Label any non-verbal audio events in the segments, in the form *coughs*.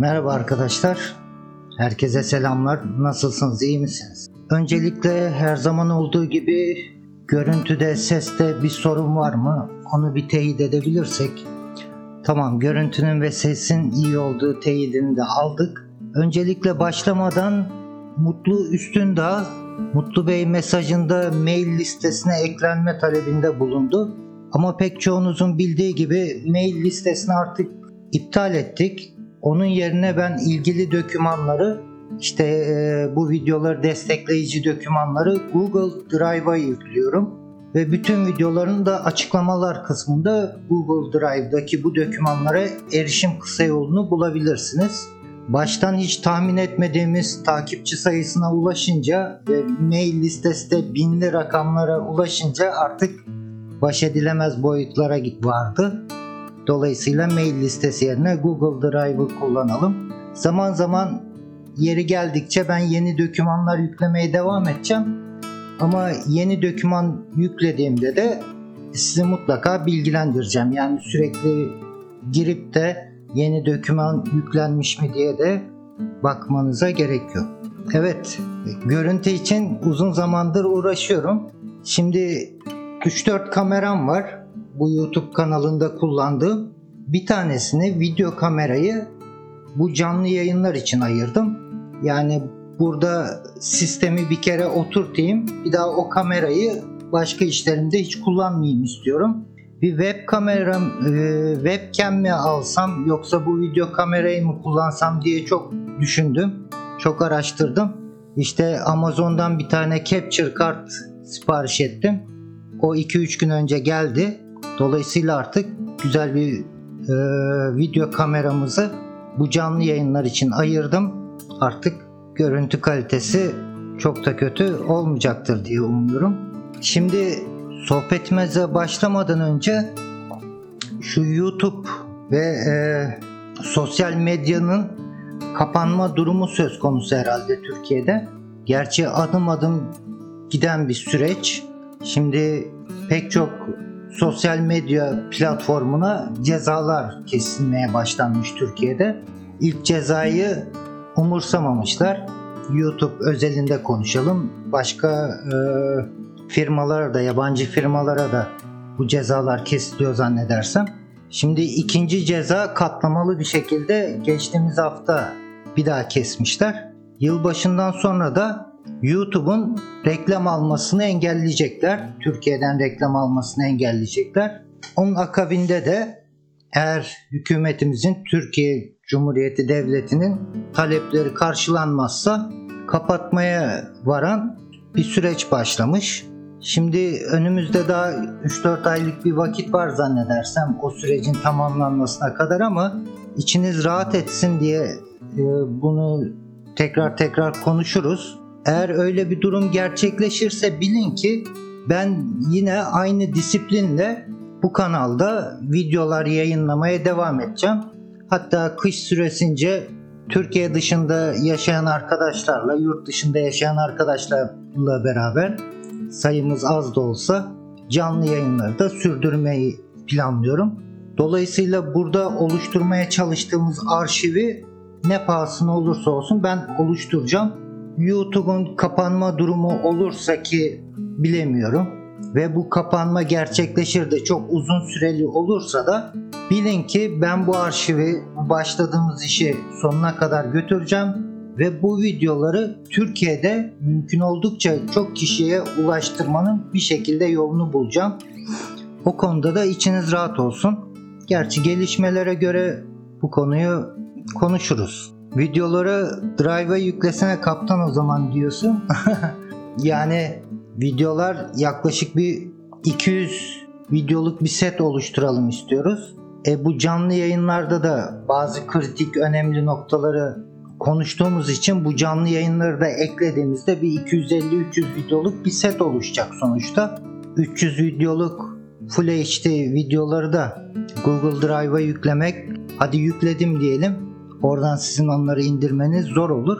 Merhaba arkadaşlar. Herkese selamlar. Nasılsınız? iyi misiniz? Öncelikle her zaman olduğu gibi görüntüde, seste bir sorun var mı? Onu bir teyit edebilirsek. Tamam, görüntünün ve sesin iyi olduğu teyidini de aldık. Öncelikle başlamadan Mutlu Üstündağ, Mutlu Bey mesajında mail listesine eklenme talebinde bulundu. Ama pek çoğunuzun bildiği gibi mail listesini artık iptal ettik. Onun yerine ben ilgili dokümanları işte e, bu videoları destekleyici dokümanları Google Drive'a yüklüyorum ve bütün videoların da açıklamalar kısmında Google Drive'daki bu dokümanlara erişim kısa yolunu bulabilirsiniz. Baştan hiç tahmin etmediğimiz takipçi sayısına ulaşınca ve mail listesi de binli rakamlara ulaşınca artık baş edilemez boyutlara git vardı. Dolayısıyla mail listesi yerine Google Drive'ı kullanalım. Zaman zaman yeri geldikçe ben yeni dokümanlar yüklemeye devam edeceğim. Ama yeni doküman yüklediğimde de sizi mutlaka bilgilendireceğim. Yani sürekli girip de yeni doküman yüklenmiş mi diye de bakmanıza gerek yok. Evet, görüntü için uzun zamandır uğraşıyorum. Şimdi 3-4 kameram var. Bu YouTube kanalında kullandığım. Bir tanesini video kamerayı bu canlı yayınlar için ayırdım. Yani burada sistemi bir kere oturtayım. Bir daha o kamerayı başka işlerimde hiç kullanmayayım istiyorum. Bir web kameram, e, webcam mi alsam yoksa bu video kamerayı mı kullansam diye çok düşündüm. Çok araştırdım. İşte Amazon'dan bir tane capture kart sipariş ettim. O 2-3 gün önce geldi. Dolayısıyla artık güzel bir e, video kameramızı bu canlı yayınlar için ayırdım. Artık görüntü kalitesi çok da kötü olmayacaktır diye umuyorum. Şimdi sohbetimize başlamadan önce şu YouTube ve e, sosyal medyanın kapanma durumu söz konusu herhalde Türkiye'de. Gerçi adım adım giden bir süreç. Şimdi pek çok sosyal medya platformuna cezalar kesilmeye başlanmış Türkiye'de. İlk cezayı umursamamışlar. YouTube özelinde konuşalım. Başka e, firmalara da, yabancı firmalara da bu cezalar kesiliyor zannedersem. Şimdi ikinci ceza katlamalı bir şekilde geçtiğimiz hafta bir daha kesmişler. Yılbaşından sonra da YouTube'un reklam almasını engelleyecekler. Türkiye'den reklam almasını engelleyecekler. Onun akabinde de eğer hükümetimizin Türkiye Cumhuriyeti Devleti'nin talepleri karşılanmazsa kapatmaya varan bir süreç başlamış. Şimdi önümüzde daha 3-4 aylık bir vakit var zannedersem o sürecin tamamlanmasına kadar ama içiniz rahat etsin diye e, bunu tekrar tekrar konuşuruz. Eğer öyle bir durum gerçekleşirse bilin ki ben yine aynı disiplinle bu kanalda videolar yayınlamaya devam edeceğim. Hatta kış süresince Türkiye dışında yaşayan arkadaşlarla, yurt dışında yaşayan arkadaşlarla beraber sayımız az da olsa canlı yayınları da sürdürmeyi planlıyorum. Dolayısıyla burada oluşturmaya çalıştığımız arşivi ne pahasına olursa olsun ben oluşturacağım. YouTube'un kapanma durumu olursa ki bilemiyorum ve bu kapanma gerçekleşir de çok uzun süreli olursa da bilin ki ben bu arşivi bu başladığımız işi sonuna kadar götüreceğim ve bu videoları Türkiye'de mümkün oldukça çok kişiye ulaştırmanın bir şekilde yolunu bulacağım. O konuda da içiniz rahat olsun. Gerçi gelişmelere göre bu konuyu konuşuruz. Videoları Drive'a yüklesene kaptan o zaman diyorsun. *laughs* yani videolar yaklaşık bir 200 videoluk bir set oluşturalım istiyoruz. E bu canlı yayınlarda da bazı kritik önemli noktaları konuştuğumuz için bu canlı yayınları da eklediğimizde bir 250-300 videoluk bir set oluşacak sonuçta. 300 videoluk Full HD videoları da Google Drive'a yüklemek hadi yükledim diyelim oradan sizin onları indirmeniz zor olur.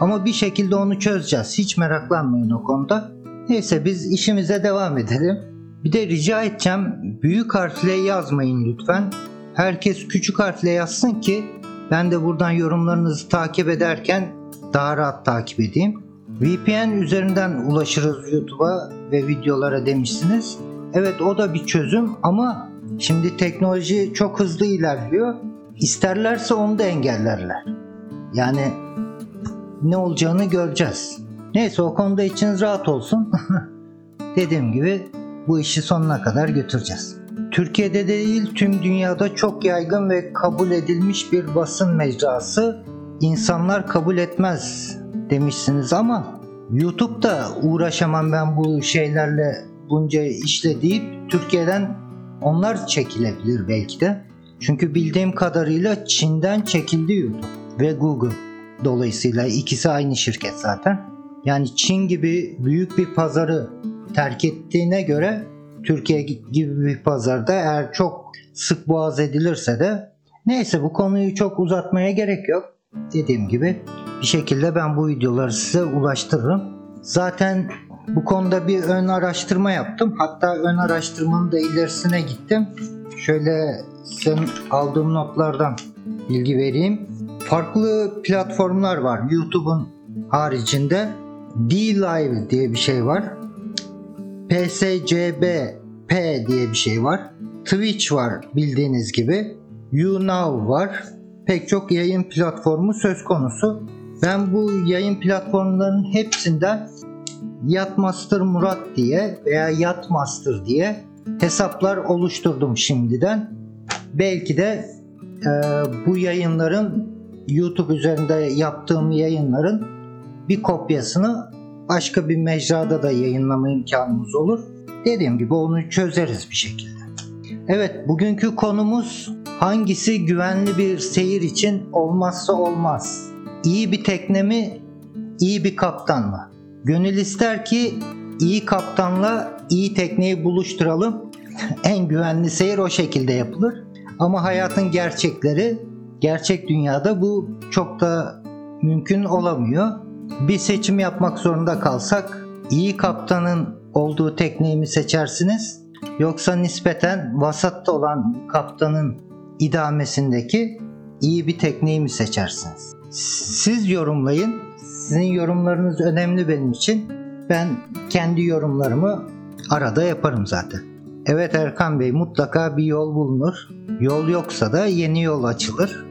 Ama bir şekilde onu çözeceğiz. Hiç meraklanmayın o konuda. Neyse biz işimize devam edelim. Bir de rica edeceğim büyük harfle yazmayın lütfen. Herkes küçük harfle yazsın ki Ben de buradan yorumlarınızı takip ederken daha rahat takip edeyim. VPN üzerinden ulaşırız YouTube'a ve videolara demişsiniz. Evet o da bir çözüm ama şimdi teknoloji çok hızlı ilerliyor. İsterlerse onu da engellerler. Yani ne olacağını göreceğiz. Neyse o konuda içiniz rahat olsun. *laughs* Dediğim gibi bu işi sonuna kadar götüreceğiz. Türkiye'de değil tüm dünyada çok yaygın ve kabul edilmiş bir basın mecrası. İnsanlar kabul etmez demişsiniz ama YouTube'da uğraşamam ben bu şeylerle bunca işle deyip Türkiye'den onlar çekilebilir belki de. Çünkü bildiğim kadarıyla Çin'den çekildi YouTube ve Google. Dolayısıyla ikisi aynı şirket zaten. Yani Çin gibi büyük bir pazarı terk ettiğine göre Türkiye gibi bir pazarda eğer çok sık boğaz edilirse de neyse bu konuyu çok uzatmaya gerek yok. Dediğim gibi bir şekilde ben bu videoları size ulaştırırım. Zaten bu konuda bir ön araştırma yaptım. Hatta ön araştırmanın da ilerisine gittim. Şöyle size aldığım notlardan bilgi vereyim. Farklı platformlar var. YouTube'un haricinde D-Live diye bir şey var. PSCB-P diye bir şey var. Twitch var bildiğiniz gibi. YouNow var. Pek çok yayın platformu söz konusu. Ben bu yayın platformlarının hepsinden Yatmaster Murat diye veya Yatmaster diye hesaplar oluşturdum şimdiden. Belki de e, bu yayınların YouTube üzerinde yaptığım yayınların bir kopyasını başka bir mecrada da yayınlama imkanımız olur. Dediğim gibi onu çözeriz bir şekilde. Evet bugünkü konumuz hangisi güvenli bir seyir için olmazsa olmaz? İyi bir tekne mi, iyi bir kaptan mı? Gönül ister ki iyi kaptanla iyi tekneyi buluşturalım. *laughs* en güvenli seyir o şekilde yapılır. Ama hayatın gerçekleri, gerçek dünyada bu çok da mümkün olamıyor. Bir seçim yapmak zorunda kalsak iyi kaptanın olduğu tekneyi mi seçersiniz? Yoksa nispeten vasatta olan kaptanın idamesindeki iyi bir tekneyi mi seçersiniz? Siz yorumlayın. Sizin yorumlarınız önemli benim için. Ben kendi yorumlarımı arada yaparım zaten. Evet Erkan Bey mutlaka bir yol bulunur. Yol yoksa da yeni yol açılır.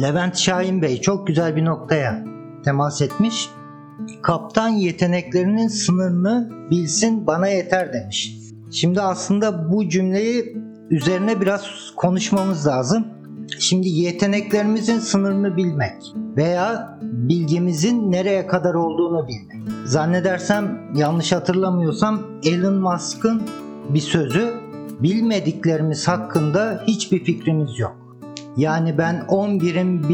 Levent Şahin Bey çok güzel bir noktaya temas etmiş. Kaptan yeteneklerinin sınırını bilsin bana yeter demiş. Şimdi aslında bu cümleyi üzerine biraz konuşmamız lazım. Şimdi yeteneklerimizin sınırını bilmek veya bilgimizin nereye kadar olduğunu bilmek. Zannedersem yanlış hatırlamıyorsam Elon Musk'ın bir sözü bilmediklerimiz hakkında hiçbir fikrimiz yok. Yani ben 10 birim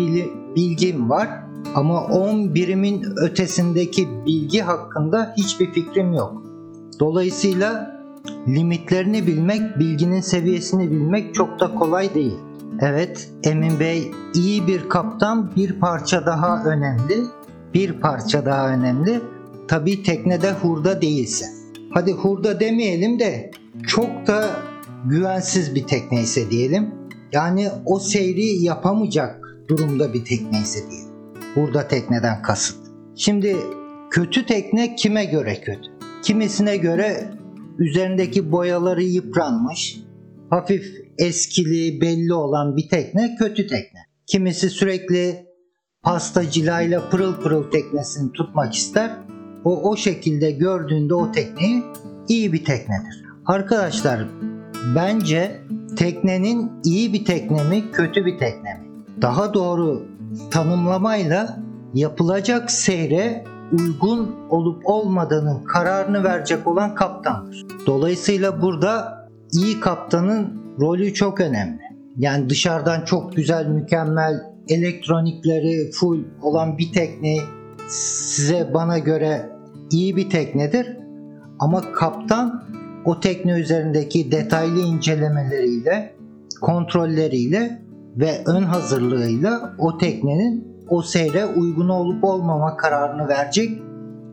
bilgim var ama 10 birimin ötesindeki bilgi hakkında hiçbir fikrim yok. Dolayısıyla limitlerini bilmek, bilginin seviyesini bilmek çok da kolay değil. Evet, Emin Bey iyi bir kaptan bir parça daha önemli. Bir parça daha önemli. Tabii teknede hurda değilse. Hadi hurda demeyelim de çok da güvensiz bir tekne ise diyelim. Yani o seyri yapamayacak durumda bir tekne ise diyelim. Burada tekneden kasıt. Şimdi kötü tekne kime göre kötü? Kimisine göre üzerindeki boyaları yıpranmış, hafif eskili belli olan bir tekne kötü tekne. Kimisi sürekli pasta cilayla pırıl pırıl teknesini tutmak ister. O o şekilde gördüğünde o tekneyi iyi bir teknedir. Arkadaşlar bence teknenin iyi bir tekne mi kötü bir tekne mi? Daha doğru tanımlamayla yapılacak seyre uygun olup olmadığının kararını verecek olan kaptandır. Dolayısıyla burada iyi kaptanın rolü çok önemli. Yani dışarıdan çok güzel, mükemmel elektronikleri full olan bir tekne size bana göre iyi bir teknedir. Ama kaptan o tekne üzerindeki detaylı incelemeleriyle, kontrolleriyle ve ön hazırlığıyla o teknenin o seyre uygun olup olmama kararını verecek.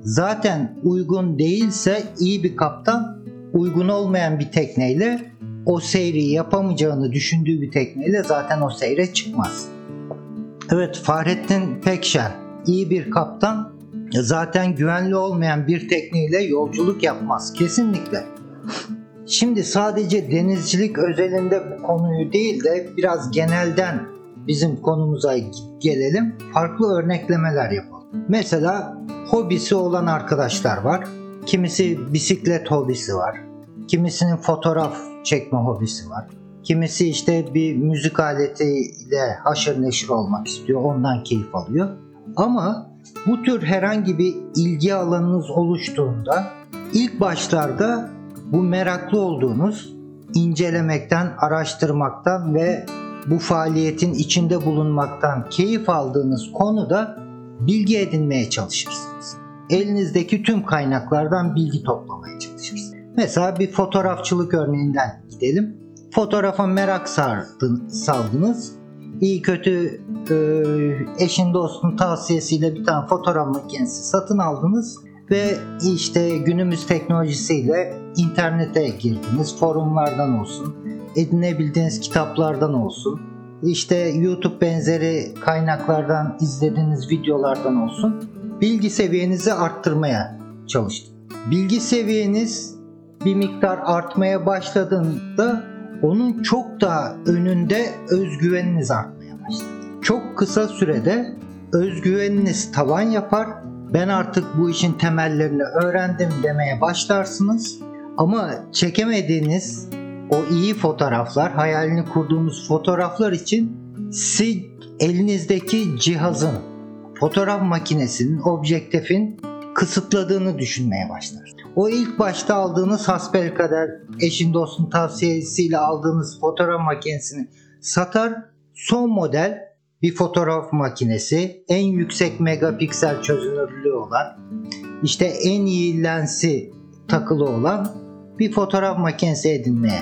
Zaten uygun değilse iyi bir kaptan uygun olmayan bir tekneyle o seyri yapamayacağını düşündüğü bir tekneyle zaten o seyre çıkmaz. Evet Fahrettin Pekşen iyi bir kaptan zaten güvenli olmayan bir tekneyle yolculuk yapmaz kesinlikle. Şimdi sadece denizcilik özelinde bu konuyu değil de biraz genelden bizim konumuza gelelim. Farklı örneklemeler yapalım. Mesela hobisi olan arkadaşlar var. Kimisi bisiklet hobisi var. Kimisinin fotoğraf çekme hobisi var. Kimisi işte bir müzik aletiyle haşır neşir olmak istiyor. Ondan keyif alıyor. Ama bu tür herhangi bir ilgi alanınız oluştuğunda ilk başlarda bu meraklı olduğunuz incelemekten, araştırmaktan ve bu faaliyetin içinde bulunmaktan keyif aldığınız konuda bilgi edinmeye çalışırsınız. Elinizdeki tüm kaynaklardan bilgi toplamaya çalışırsınız. Mesela bir fotoğrafçılık örneğinden gidelim. Fotoğrafa merak sardın, saldınız. İyi kötü e, eşin dostun tavsiyesiyle bir tane fotoğraf makinesi satın aldınız ve işte günümüz teknolojisiyle internete girdiniz. Forumlardan olsun, edinebildiğiniz kitaplardan olsun, işte YouTube benzeri kaynaklardan izlediğiniz videolardan olsun bilgi seviyenizi arttırmaya çalıştınız. Bilgi seviyeniz bir miktar artmaya başladığında onun çok daha önünde özgüveniniz artmaya başlar. Çok kısa sürede özgüveniniz tavan yapar. Ben artık bu işin temellerini öğrendim demeye başlarsınız. Ama çekemediğiniz o iyi fotoğraflar, hayalini kurduğumuz fotoğraflar için siz elinizdeki cihazın, fotoğraf makinesinin, objektifin kısıtladığını düşünmeye başlar. O ilk başta aldığınız hasbelkader eşin dostun tavsiyesiyle aldığınız fotoğraf makinesini satar. Son model bir fotoğraf makinesi, en yüksek megapiksel çözünürlüğü olan, işte en iyi lensi takılı olan bir fotoğraf makinesi edinmeye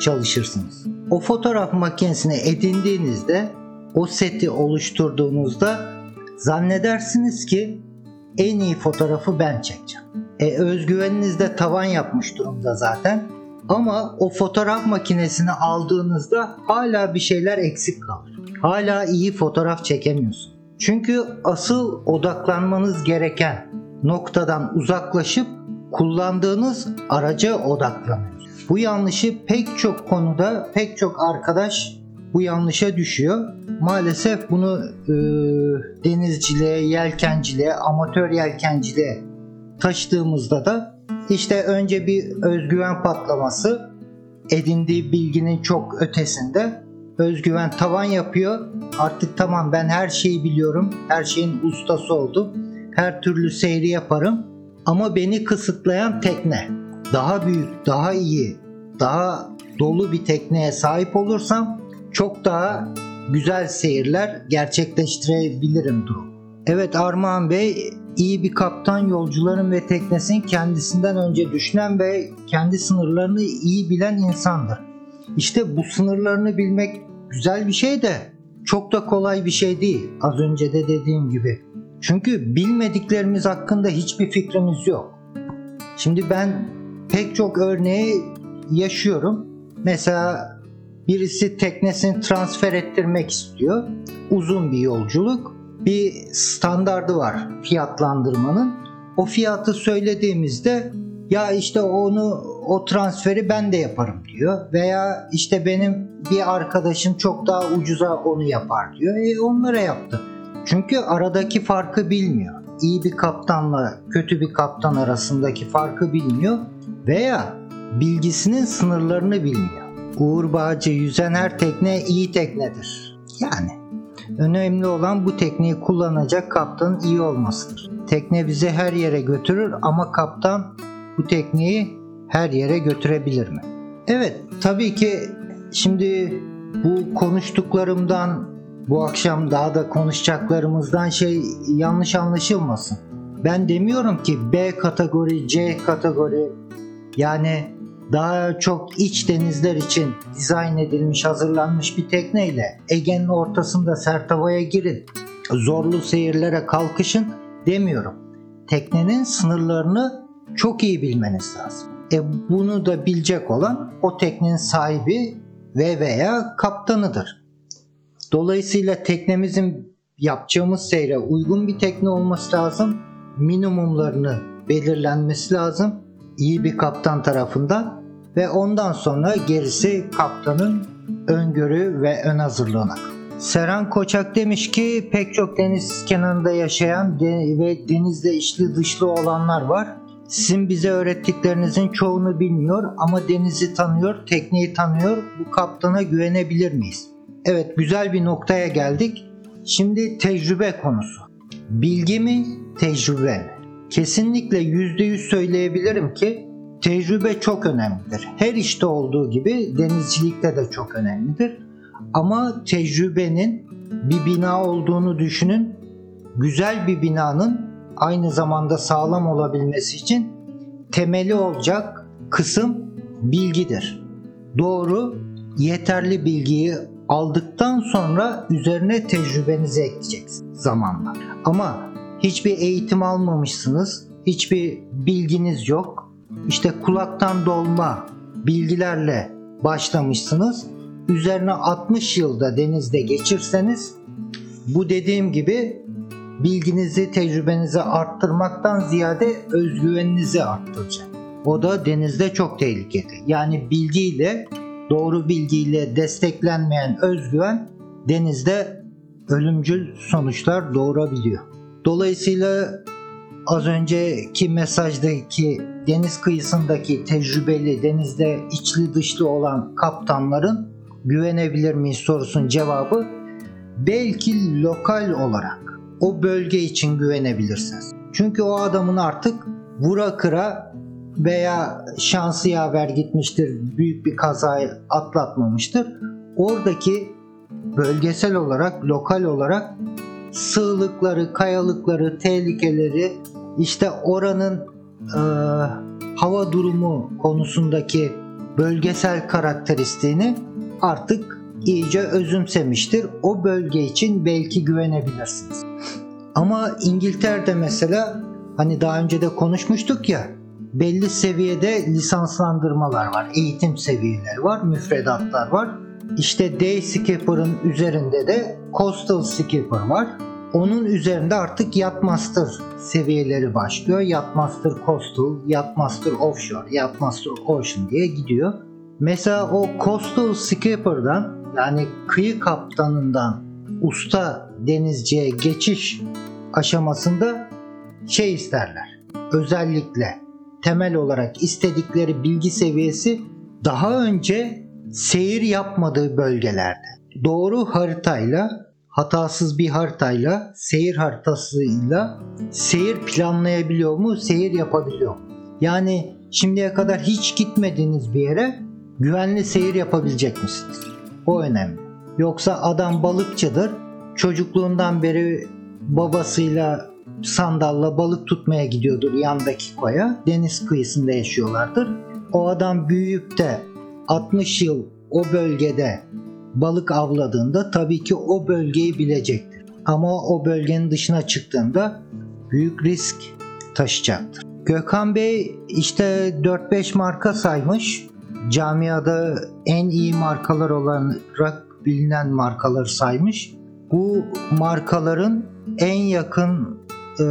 çalışırsınız. O fotoğraf makinesini edindiğinizde, o seti oluşturduğunuzda zannedersiniz ki en iyi fotoğrafı ben çekeceğim. E, özgüveniniz de tavan yapmış durumda zaten. Ama o fotoğraf makinesini aldığınızda hala bir şeyler eksik kalır. Hala iyi fotoğraf çekemiyorsun. Çünkü asıl odaklanmanız gereken noktadan uzaklaşıp kullandığınız araca odaklanıyorsunuz. Bu yanlışı pek çok konuda pek çok arkadaş bu yanlışa düşüyor. Maalesef bunu e, denizciliğe, yelkenciliğe, amatör yelkenciliğe taşıdığımızda da işte önce bir özgüven patlaması edindiği bilginin çok ötesinde özgüven tavan yapıyor. Artık tamam ben her şeyi biliyorum. Her şeyin ustası oldum. Her türlü seyri yaparım. Ama beni kısıtlayan tekne. Daha büyük, daha iyi, daha dolu bir tekneye sahip olursam çok daha güzel seyirler gerçekleştirebilirim durum. Evet Armağan Bey iyi bir kaptan yolcuların ve teknesinin kendisinden önce düşünen ve kendi sınırlarını iyi bilen insandır. İşte bu sınırlarını bilmek güzel bir şey de çok da kolay bir şey değil. Az önce de dediğim gibi. Çünkü bilmediklerimiz hakkında hiçbir fikrimiz yok. Şimdi ben pek çok örneği yaşıyorum. Mesela birisi teknesini transfer ettirmek istiyor. Uzun bir yolculuk. Bir standardı var fiyatlandırmanın. O fiyatı söylediğimizde ya işte onu o transferi ben de yaparım diyor veya işte benim bir arkadaşım çok daha ucuza onu yapar diyor. E onlara yaptı. Çünkü aradaki farkı bilmiyor. İyi bir kaptanla kötü bir kaptan arasındaki farkı bilmiyor veya bilgisinin sınırlarını bilmiyor. Uğur Bağcı yüzen her tekne iyi teknedir. Yani önemli olan bu tekneyi kullanacak kaptanın iyi olmasıdır. Tekne bizi her yere götürür ama kaptan bu tekneyi her yere götürebilir mi? Evet tabii ki şimdi bu konuştuklarımdan bu akşam daha da konuşacaklarımızdan şey yanlış anlaşılmasın. Ben demiyorum ki B kategori, C kategori yani daha çok iç denizler için dizayn edilmiş, hazırlanmış bir tekneyle Ege'nin ortasında sert havaya girin, zorlu seyirlere kalkışın demiyorum. Teknenin sınırlarını çok iyi bilmeniz lazım. E bunu da bilecek olan o teknenin sahibi ve veya kaptanıdır. Dolayısıyla teknemizin yapacağımız seyre uygun bir tekne olması lazım. Minimumlarını belirlenmesi lazım. iyi bir kaptan tarafından ve ondan sonra gerisi kaptanın öngörü ve ön hazırlığına. Seren Koçak demiş ki pek çok deniz kenarında yaşayan ve denizde içli dışlı olanlar var. Sizin bize öğrettiklerinizin çoğunu bilmiyor ama denizi tanıyor, tekneyi tanıyor. Bu kaptana güvenebilir miyiz? Evet güzel bir noktaya geldik. Şimdi tecrübe konusu. Bilgi mi, tecrübe mi? Kesinlikle %100 söyleyebilirim ki tecrübe çok önemlidir. Her işte olduğu gibi denizcilikte de çok önemlidir. Ama tecrübenin bir bina olduğunu düşünün. Güzel bir binanın aynı zamanda sağlam olabilmesi için temeli olacak kısım bilgidir. Doğru, yeterli bilgiyi aldıktan sonra üzerine tecrübenizi ekleyeceksiniz zamanla. Ama hiçbir eğitim almamışsınız, hiçbir bilginiz yok. İşte kulaktan dolma bilgilerle başlamışsınız. Üzerine 60 yılda denizde geçirseniz bu dediğim gibi bilginizi, tecrübenizi arttırmaktan ziyade özgüveninizi arttıracak. O da denizde çok tehlikeli. Yani bilgiyle, doğru bilgiyle desteklenmeyen özgüven denizde ölümcül sonuçlar doğurabiliyor. Dolayısıyla az önceki mesajdaki deniz kıyısındaki tecrübeli denizde içli dışlı olan kaptanların güvenebilir miyiz sorusunun cevabı belki lokal olarak o bölge için güvenebilirsiniz. Çünkü o adamın artık vura kıra veya şansı yaver gitmiştir, büyük bir kazayı atlatmamıştır. Oradaki bölgesel olarak, lokal olarak sığlıkları, kayalıkları, tehlikeleri, işte oranın e, hava durumu konusundaki bölgesel karakteristiğini artık iyice özümsemiştir. O bölge için belki güvenebilirsiniz. Ama İngiltere'de mesela hani daha önce de konuşmuştuk ya belli seviyede lisanslandırmalar var, eğitim seviyeleri var, müfredatlar var. İşte Day Skipper'ın üzerinde de Coastal Skipper var. Onun üzerinde artık Yacht Master seviyeleri başlıyor. Yacht Master Coastal, Yacht Master Offshore, Yacht Master Ocean diye gidiyor. Mesela o Coastal Skipper'dan yani kıyı kaptanından usta denizciye geçiş aşamasında şey isterler. Özellikle temel olarak istedikleri bilgi seviyesi daha önce seyir yapmadığı bölgelerde. Doğru haritayla, hatasız bir haritayla, seyir haritasıyla seyir planlayabiliyor mu, seyir yapabiliyor? Yani şimdiye kadar hiç gitmediğiniz bir yere güvenli seyir yapabilecek misiniz? O önemli. Yoksa adam balıkçıdır. Çocukluğundan beri babasıyla sandalla balık tutmaya gidiyordur yandaki koya. Deniz kıyısında yaşıyorlardır. O adam büyüyüp de 60 yıl o bölgede balık avladığında tabii ki o bölgeyi bilecektir. Ama o bölgenin dışına çıktığında büyük risk taşıyacaktır. Gökhan Bey işte 4-5 marka saymış. Camiada en iyi markalar olarak bilinen markaları saymış. Bu markaların en yakın e,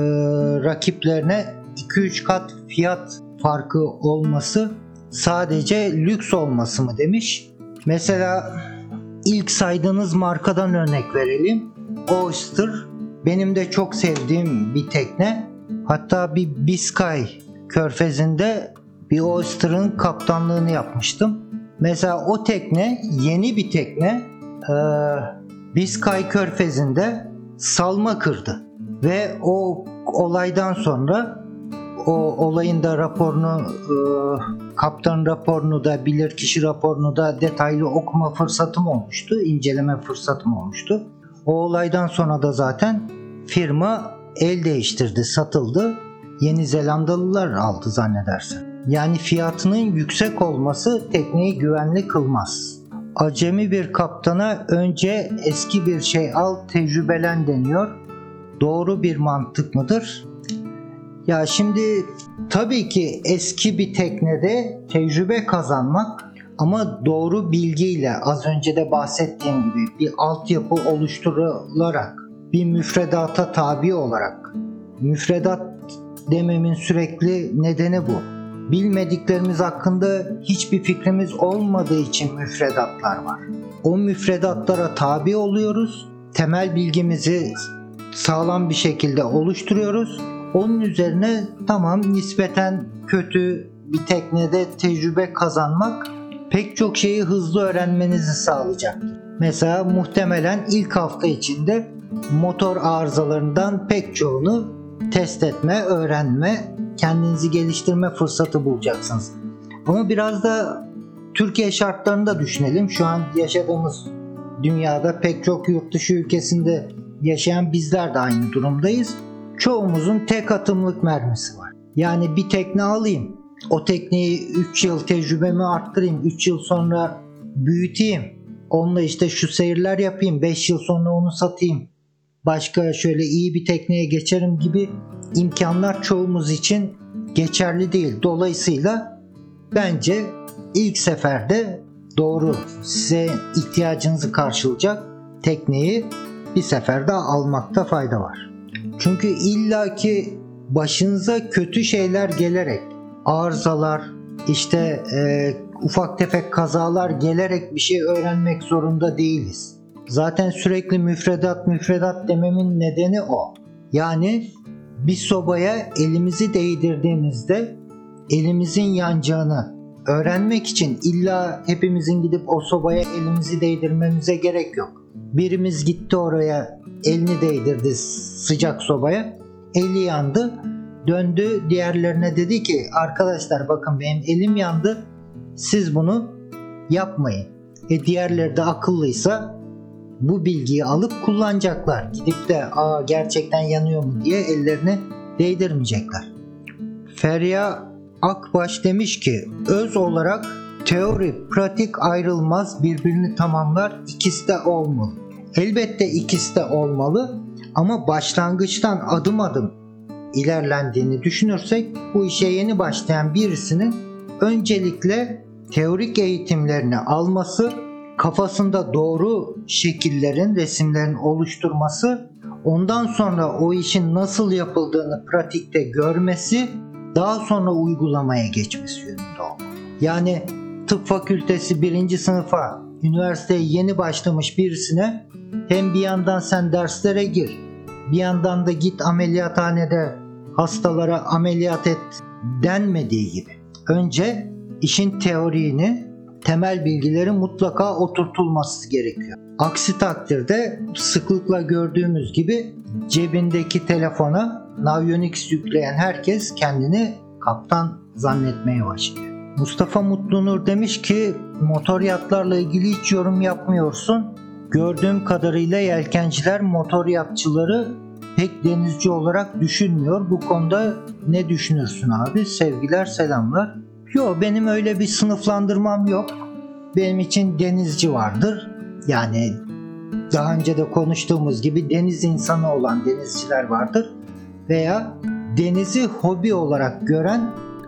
rakiplerine 2-3 kat fiyat farkı olması sadece lüks olması mı demiş. Mesela ilk saydığınız markadan örnek verelim. Oyster benim de çok sevdiğim bir tekne. Hatta bir Biscay körfezinde bir Oyster'ın kaptanlığını yapmıştım. Mesela o tekne yeni bir tekne. Ee, Biscay körfezinde salma kırdı. Ve o olaydan sonra o olayın da raporunu e, kaptan raporunu da bilirkişi raporunu da detaylı okuma fırsatım olmuştu. inceleme fırsatım olmuştu. O olaydan sonra da zaten firma el değiştirdi, satıldı. Yeni Zelandalılar aldı zannedersen. Yani fiyatının yüksek olması tekneyi güvenli kılmaz. Acemi bir kaptana önce eski bir şey al tecrübelen deniyor. Doğru bir mantık mıdır? Ya şimdi tabii ki eski bir teknede tecrübe kazanmak Ama doğru bilgiyle az önce de bahsettiğim gibi bir altyapı oluşturularak bir müfredata tabi olarak müfredat dememin sürekli nedeni bu. Bilmediklerimiz hakkında hiçbir fikrimiz olmadığı için müfredatlar var. O müfredatlara tabi oluyoruz. Temel bilgimizi sağlam bir şekilde oluşturuyoruz. Onun üzerine tamam nispeten kötü bir teknede tecrübe kazanmak pek çok şeyi hızlı öğrenmenizi sağlayacaktır. Mesela muhtemelen ilk hafta içinde motor arızalarından pek çoğunu test etme, öğrenme, kendinizi geliştirme fırsatı bulacaksınız. Ama biraz da Türkiye şartlarını da düşünelim. Şu an yaşadığımız dünyada pek çok yurt dışı ülkesinde yaşayan bizler de aynı durumdayız. Çoğumuzun tek atımlık mermisi var. Yani bir tekne alayım. O tekneyi 3 yıl tecrübemi arttırayım. 3 yıl sonra büyüteyim. Onunla işte şu seyirler yapayım. 5 yıl sonra onu satayım. Başka şöyle iyi bir tekneye geçerim gibi imkanlar çoğumuz için geçerli değil. Dolayısıyla bence ilk seferde doğru size ihtiyacınızı karşılayacak tekneyi bir seferde almakta fayda var. Çünkü illaki başınıza kötü şeyler gelerek arızalar işte e, ufak tefek kazalar gelerek bir şey öğrenmek zorunda değiliz. Zaten sürekli müfredat müfredat dememin nedeni o. Yani bir sobaya elimizi değdirdiğimizde elimizin yanacağını öğrenmek için illa hepimizin gidip o sobaya elimizi değdirmemize gerek yok. Birimiz gitti oraya elini değdirdi sıcak sobaya. Eli yandı. Döndü diğerlerine dedi ki arkadaşlar bakın benim elim yandı. Siz bunu yapmayın. E diğerleri de akıllıysa bu bilgiyi alıp kullanacaklar. Gidip de aa gerçekten yanıyor mu diye ellerini değdirmeyecekler. Ferya Akbaş demiş ki öz olarak teori pratik ayrılmaz birbirini tamamlar ikisi de olmalı. Elbette ikisi de olmalı ama başlangıçtan adım adım ilerlendiğini düşünürsek bu işe yeni başlayan birisinin öncelikle teorik eğitimlerini alması, kafasında doğru şekillerin, resimlerin oluşturması, ondan sonra o işin nasıl yapıldığını pratikte görmesi, daha sonra uygulamaya geçmesi yönünde olmalı. Yani tıp fakültesi birinci sınıfa, üniversiteye yeni başlamış birisine hem bir yandan sen derslere gir, bir yandan da git ameliyathanede hastalara ameliyat et denmediği gibi. Önce işin teorini, temel bilgileri mutlaka oturtulması gerekiyor. Aksi takdirde sıklıkla gördüğümüz gibi cebindeki telefona Navionics yükleyen herkes kendini kaptan zannetmeye başlıyor. Mustafa Mutlunur demiş ki motor yatlarla ilgili hiç yorum yapmıyorsun. Gördüğüm kadarıyla yelkenciler motor yatçıları pek denizci olarak düşünmüyor. Bu konuda ne düşünürsün abi? Sevgiler selamlar. Yok benim öyle bir sınıflandırmam yok. Benim için denizci vardır. Yani daha önce de konuştuğumuz gibi deniz insanı olan denizciler vardır. Veya denizi hobi olarak gören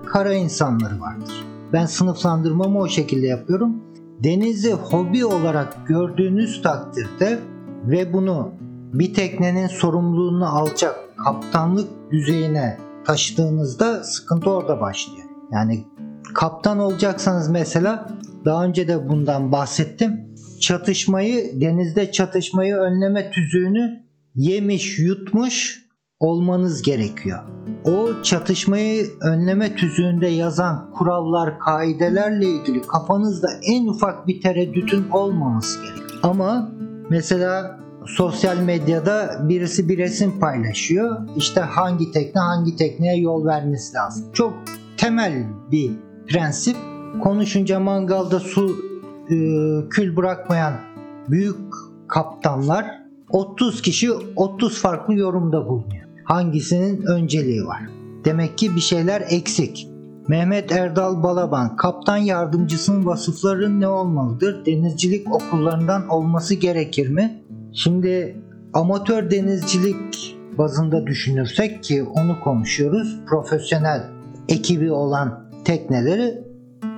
kara insanları vardır. Ben sınıflandırmamı o şekilde yapıyorum. Denizi hobi olarak gördüğünüz takdirde ve bunu bir teknenin sorumluluğunu alacak kaptanlık düzeyine taşıdığınızda sıkıntı orada başlıyor. Yani kaptan olacaksanız mesela daha önce de bundan bahsettim. Çatışmayı denizde çatışmayı önleme tüzüğünü yemiş yutmuş olmanız gerekiyor. O çatışmayı önleme tüzüğünde yazan kurallar, kaidelerle ilgili kafanızda en ufak bir tereddütün olmaması gerekiyor. Ama mesela sosyal medyada birisi bir resim paylaşıyor. İşte hangi tekne hangi tekneye yol vermesi lazım. Çok temel bir prensip. Konuşunca mangalda su e, kül bırakmayan büyük kaptanlar 30 kişi 30 farklı yorumda bulunuyor. Hangisinin önceliği var? Demek ki bir şeyler eksik. Mehmet Erdal Balaban, kaptan yardımcısının vasıfları ne olmalıdır? Denizcilik okullarından olması gerekir mi? Şimdi amatör denizcilik bazında düşünürsek ki onu konuşuyoruz. Profesyonel ekibi olan tekneleri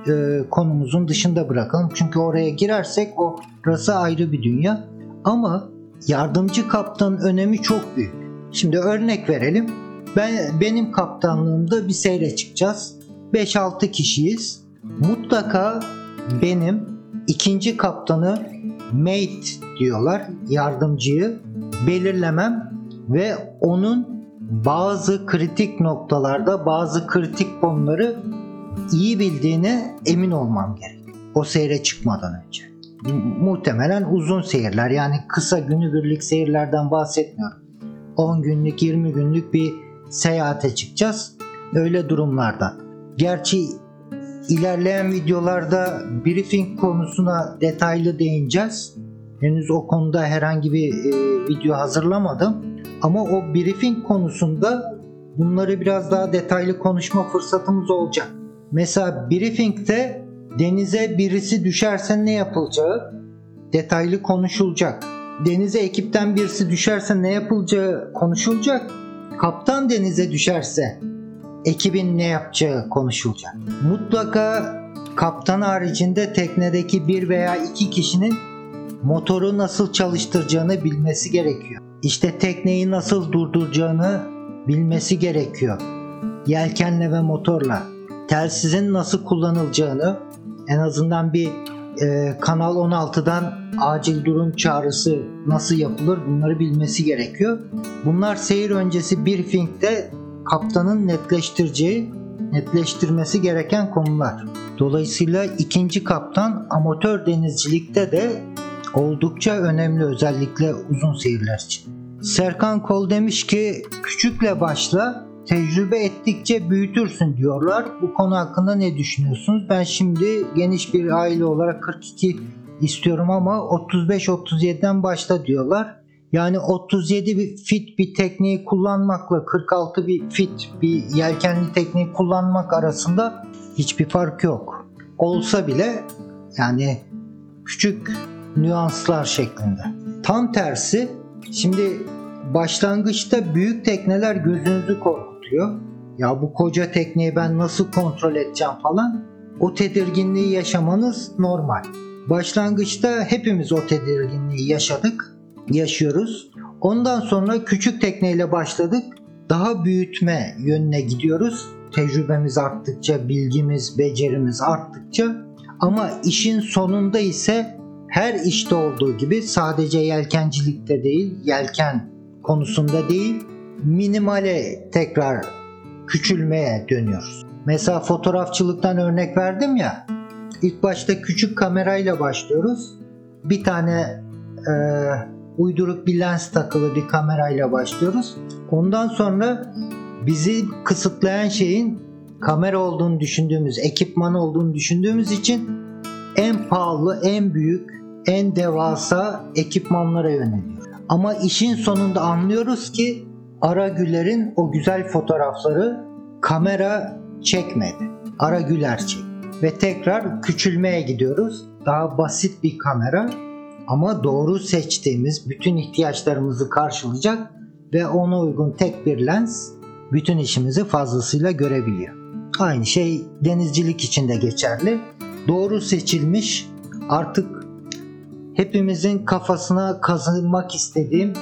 e, konumuzun dışında bırakalım. Çünkü oraya girersek orası ayrı bir dünya. Ama yardımcı kaptanın önemi çok büyük. Şimdi örnek verelim. Ben benim kaptanlığımda bir seyre çıkacağız. 5-6 kişiyiz. Mutlaka benim ikinci kaptanı mate diyorlar yardımcıyı belirlemem ve onun bazı kritik noktalarda bazı kritik konuları iyi bildiğine emin olmam gerek. O seyre çıkmadan önce. Muhtemelen uzun seyirler yani kısa günübirlik seyirlerden bahsetmiyorum. 10 günlük 20 günlük bir seyahate çıkacağız. Öyle durumlardan. Gerçi ilerleyen videolarda briefing konusuna detaylı değineceğiz. Henüz o konuda herhangi bir e, video hazırlamadım. Ama o briefing konusunda bunları biraz daha detaylı konuşma fırsatımız olacak. Mesela briefingde denize birisi düşerse ne yapılacağı detaylı konuşulacak. Denize ekipten birisi düşerse ne yapılacağı konuşulacak. Kaptan denize düşerse ekibin ne yapacağı konuşulacak. Mutlaka kaptan haricinde teknedeki bir veya iki kişinin motoru nasıl çalıştıracağını bilmesi gerekiyor. İşte tekneyi nasıl durduracağını bilmesi gerekiyor. Yelkenle ve motorla. Telsizin nasıl kullanılacağını en azından bir e, Kanal 16'dan acil durum çağrısı nasıl yapılır bunları bilmesi gerekiyor. Bunlar seyir öncesi briefingde kaptanın netleştireceği, netleştirmesi gereken konular. Dolayısıyla ikinci kaptan amatör denizcilikte de oldukça önemli özellikle uzun seyirler için. Serkan Kol demiş ki küçükle başla tecrübe ettikçe büyütürsün diyorlar. Bu konu hakkında ne düşünüyorsunuz? Ben şimdi geniş bir aile olarak 42 istiyorum ama 35-37'den başla diyorlar. Yani 37 bir fit bir tekniği kullanmakla 46 bir fit bir yelkenli tekniği kullanmak arasında hiçbir fark yok. Olsa bile yani küçük nüanslar şeklinde. Tam tersi şimdi başlangıçta büyük tekneler gözünüzü korkutuyor. Ya bu koca tekneyi ben nasıl kontrol edeceğim falan. O tedirginliği yaşamanız normal. Başlangıçta hepimiz o tedirginliği yaşadık, yaşıyoruz. Ondan sonra küçük tekneyle başladık. Daha büyütme yönüne gidiyoruz. Tecrübemiz arttıkça, bilgimiz, becerimiz arttıkça ama işin sonunda ise her işte olduğu gibi sadece yelkencilikte değil, yelken konusunda değil, minimale tekrar küçülmeye dönüyoruz. Mesela fotoğrafçılıktan örnek verdim ya. İlk başta küçük kamerayla başlıyoruz. Bir tane e, uyduruk bir lens takılı bir kamerayla başlıyoruz. Ondan sonra bizi kısıtlayan şeyin kamera olduğunu düşündüğümüz, ekipman olduğunu düşündüğümüz için en pahalı, en büyük, en devasa ekipmanlara yöneliyor. Ama işin sonunda anlıyoruz ki Ara Güler'in o güzel fotoğrafları kamera çekmedi. Ara Güler çekti. Ve tekrar küçülmeye gidiyoruz. Daha basit bir kamera ama doğru seçtiğimiz bütün ihtiyaçlarımızı karşılayacak ve ona uygun tek bir lens bütün işimizi fazlasıyla görebiliyor. Aynı şey denizcilik için de geçerli. Doğru seçilmiş artık hepimizin kafasına kazınmak istediğim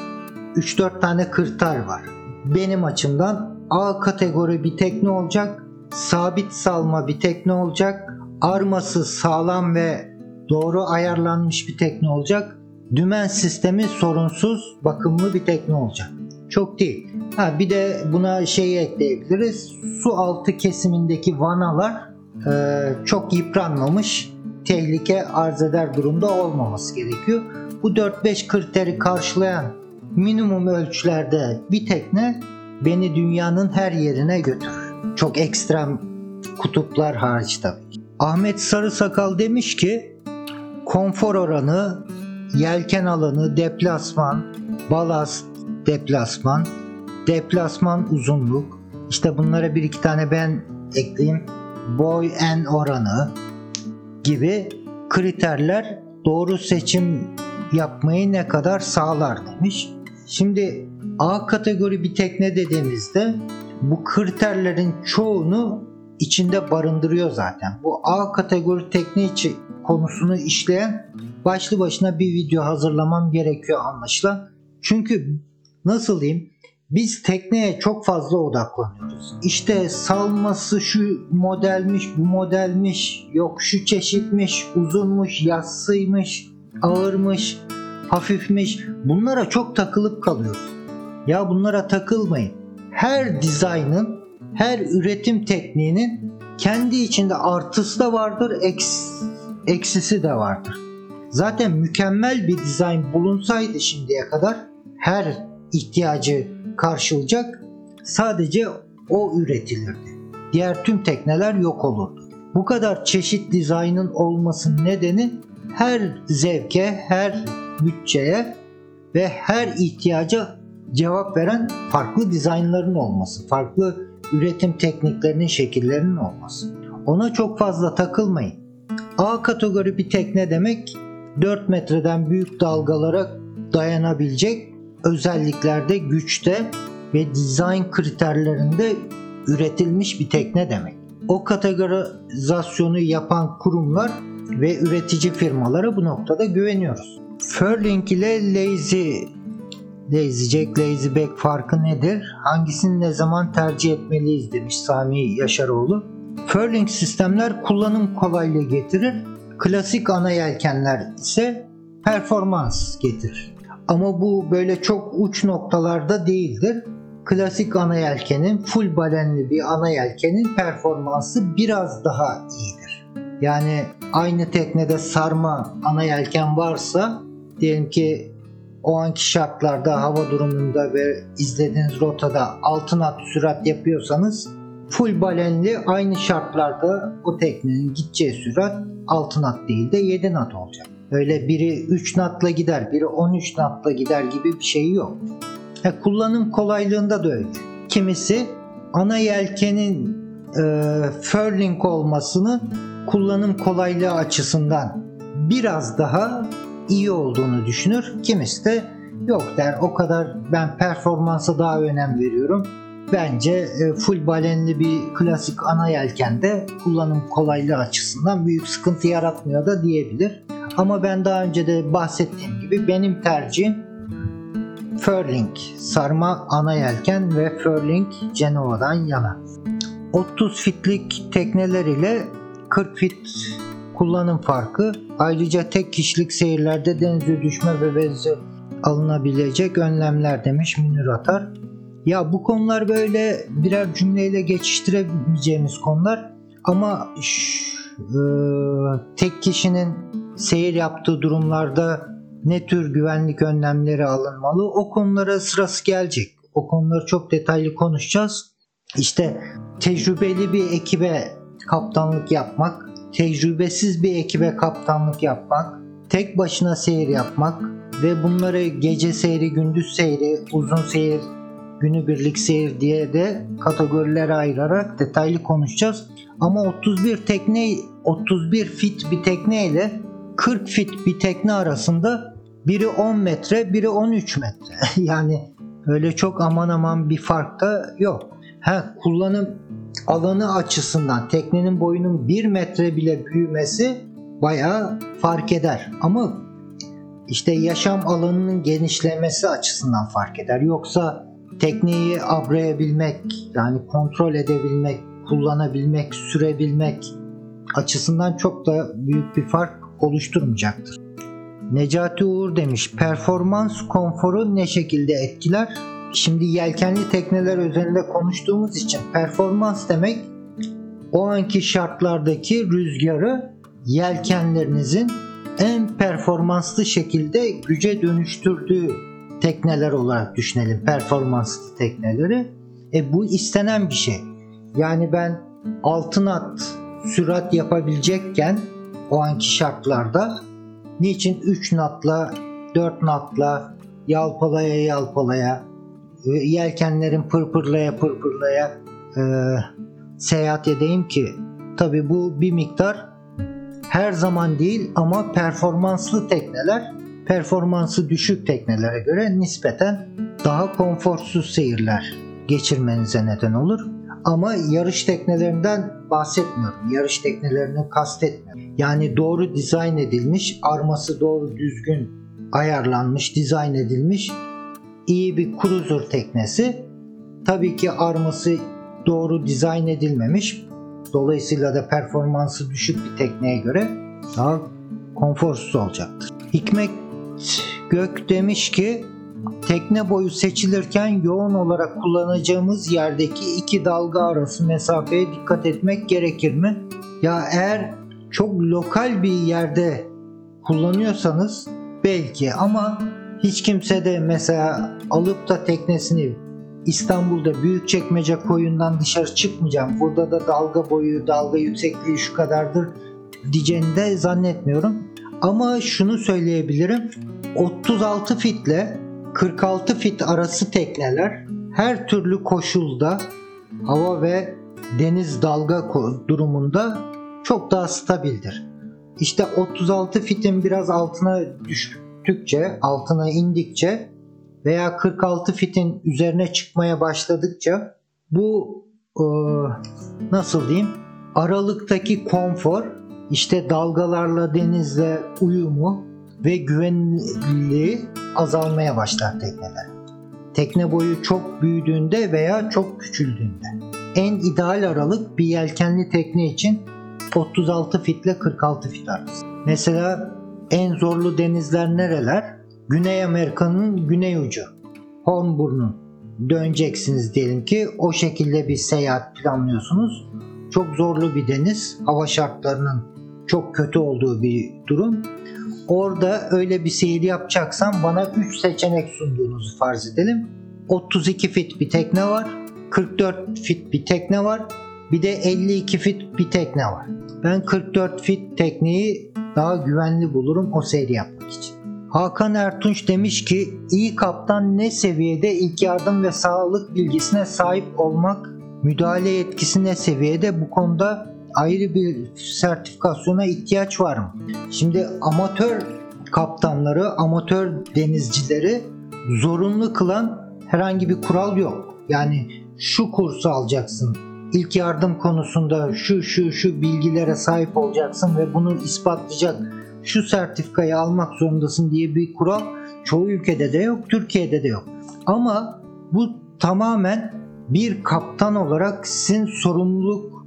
3-4 tane kırtar var. Benim açımdan A kategori bir tekne olacak, sabit salma bir tekne olacak, arması sağlam ve doğru ayarlanmış bir tekne olacak. Dümen sistemi sorunsuz, bakımlı bir tekne olacak. Çok değil. Ha bir de buna şeyi ekleyebiliriz. Su altı kesimindeki vanalar e, çok yıpranmamış, tehlike arz eder durumda olmaması gerekiyor. Bu 4-5 kriteri karşılayan minimum ölçülerde bir tekne beni dünyanın her yerine götürür. Çok ekstrem kutuplar hariç tabii. Ahmet Sarısakal demiş ki konfor oranı, yelken alanı, deplasman, balast, deplasman, deplasman uzunluk. İşte bunlara bir iki tane ben ekleyeyim. Boy en oranı gibi kriterler doğru seçim yapmayı ne kadar sağlar demiş. Şimdi A kategori bir tekne dediğimizde bu kriterlerin çoğunu içinde barındırıyor zaten. Bu A kategori tekne içi konusunu işleyen başlı başına bir video hazırlamam gerekiyor anlaşılan. Çünkü nasıl diyeyim biz tekneye çok fazla odaklanıyoruz. İşte salması şu modelmiş, bu modelmiş, yok şu çeşitmiş, uzunmuş, yassıymış, ağırmış, hafifmiş. Bunlara çok takılıp kalıyoruz. Ya bunlara takılmayın. Her dizaynın, her üretim tekniğinin kendi içinde artısı da vardır, eks, eksisi de vardır. Zaten mükemmel bir dizayn bulunsaydı şimdiye kadar her ihtiyacı karşılayacak sadece o üretilirdi. Diğer tüm tekneler yok olurdu. Bu kadar çeşit dizaynın olmasının nedeni her zevke, her bütçeye ve her ihtiyaca cevap veren farklı dizaynların olması, farklı üretim tekniklerinin, şekillerinin olması. Ona çok fazla takılmayın. A kategori bir tekne demek 4 metreden büyük dalgalara dayanabilecek özelliklerde, güçte ve dizayn kriterlerinde üretilmiş bir tekne demek. O kategorizasyonu yapan kurumlar ve üretici firmalara bu noktada güveniyoruz. Furling ile Lazy Lazy Jack, Lazy Back farkı nedir? Hangisini ne zaman tercih etmeliyiz demiş Sami Yaşaroğlu. Furling sistemler kullanım kolaylığı getirir. Klasik ana yelkenler ise performans getirir. Ama bu böyle çok uç noktalarda değildir. Klasik ana yelkenin full balenli bir ana yelkenin performansı biraz daha iyidir. Yani aynı teknede sarma ana yelken varsa diyelim ki o anki şartlarda hava durumunda ve izlediğiniz rotada 6 knot sürat yapıyorsanız full balenli aynı şartlarda o teknenin gideceği sürat 6 knot değil de 7 knot olacak. Öyle biri 3 knotla gider, biri 13 knotla gider gibi bir şey yok. Ha, kullanım kolaylığında da öyle. Kimisi ana yelkenin e, furling olmasının kullanım kolaylığı açısından biraz daha iyi olduğunu düşünür. Kimisi de yok der o kadar ben performansa daha önem veriyorum. Bence e, full balenli bir klasik ana yelkende kullanım kolaylığı açısından büyük sıkıntı yaratmıyor da diyebilir. Ama ben daha önce de bahsettiğim gibi benim tercihim Furling sarma ana yelken ve Furling Genova'dan yana. 30 fitlik tekneler ile 40 fit kullanım farkı ayrıca tek kişilik seyirlerde denize düşme ve benzeri alınabilecek önlemler demiş Münir Atar. Ya bu konular böyle birer cümleyle geçiştiremeyeceğimiz konular ama şş, e, tek kişinin seyir yaptığı durumlarda ne tür güvenlik önlemleri alınmalı o konulara sırası gelecek. O konuları çok detaylı konuşacağız. İşte tecrübeli bir ekibe kaptanlık yapmak, tecrübesiz bir ekibe kaptanlık yapmak, tek başına seyir yapmak ve bunları gece seyri, gündüz seyri, uzun seyir, günübirlik seyir diye de kategorilere ayırarak detaylı konuşacağız. Ama 31 tekne 31 fit bir tekne ile 40 fit bir tekne arasında biri 10 metre, biri 13 metre. *laughs* yani öyle çok aman aman bir fark da yok. Ha, kullanım alanı açısından teknenin boyunun 1 metre bile büyümesi bayağı fark eder. Ama işte yaşam alanının genişlemesi açısından fark eder. Yoksa tekneyi abrayabilmek, yani kontrol edebilmek, kullanabilmek, sürebilmek açısından çok da büyük bir fark oluşturmayacaktır. Necati Uğur demiş, performans konforu ne şekilde etkiler? Şimdi yelkenli tekneler üzerinde konuştuğumuz için performans demek o anki şartlardaki rüzgarı yelkenlerinizin en performanslı şekilde güce dönüştürdüğü tekneler olarak düşünelim performanslı tekneleri. E bu istenen bir şey. Yani ben 6 knot sürat yapabilecekken o anki şartlarda niçin 3 knotla 4 knotla yalpalaya yalpalaya yelkenlerin pırpırlaya pırpırlaya e, seyahat edeyim ki tabi bu bir miktar her zaman değil ama performanslı tekneler performansı düşük teknelere göre nispeten daha konforsuz seyirler geçirmenize neden olur. Ama yarış teknelerinden bahsetmiyorum. Yarış teknelerini kastetmiyorum. Yani doğru dizayn edilmiş, arması doğru düzgün ayarlanmış, dizayn edilmiş iyi bir cruiser teknesi. Tabii ki arması doğru dizayn edilmemiş. Dolayısıyla da performansı düşük bir tekneye göre daha konforsuz olacaktır. Hikmet Gök demiş ki tekne boyu seçilirken yoğun olarak kullanacağımız yerdeki iki dalga arası mesafeye dikkat etmek gerekir mi? Ya eğer çok lokal bir yerde kullanıyorsanız belki ama hiç kimse de mesela alıp da teknesini İstanbul'da Büyükçekmece koyundan dışarı çıkmayacağım. Burada da dalga boyu, dalga yüksekliği şu kadardır diyeceğini de zannetmiyorum. Ama şunu söyleyebilirim. 36 fitle 46 fit arası tekneler her türlü koşulda hava ve deniz dalga durumunda çok daha stabildir. İşte 36 fitin biraz altına düştükçe, altına indikçe veya 46 fitin üzerine çıkmaya başladıkça bu e, nasıl diyeyim aralıktaki konfor işte dalgalarla denizle uyumu ve güvenliği azalmaya başlar tekneler. Tekne boyu çok büyüdüğünde veya çok küçüldüğünde. En ideal aralık bir yelkenli tekne için 36 fit ile 46 fit arası. Mesela en zorlu denizler nereler? Güney Amerika'nın güney ucu. Hornburnu. Döneceksiniz diyelim ki o şekilde bir seyahat planlıyorsunuz. Çok zorlu bir deniz. Hava şartlarının çok kötü olduğu bir durum. Orada öyle bir seyir yapacaksan bana 3 seçenek sunduğunuzu farz edelim. 32 fit bir tekne var. 44 fit bir tekne var. Bir de 52 fit bir tekne var. Ben 44 fit tekneyi daha güvenli bulurum o seyri yapmak için. Hakan Ertunç demiş ki iyi kaptan ne seviyede ilk yardım ve sağlık bilgisine sahip olmak, müdahale yetkisi ne seviyede bu konuda ayrı bir sertifikasyona ihtiyaç var mı? Şimdi amatör kaptanları, amatör denizcileri zorunlu kılan herhangi bir kural yok. Yani şu kursu alacaksın, ilk yardım konusunda şu şu şu bilgilere sahip olacaksın ve bunu ispatlayacak şu sertifikayı almak zorundasın diye bir kural çoğu ülkede de yok, Türkiye'de de yok. Ama bu tamamen bir kaptan olarak sizin sorumluluk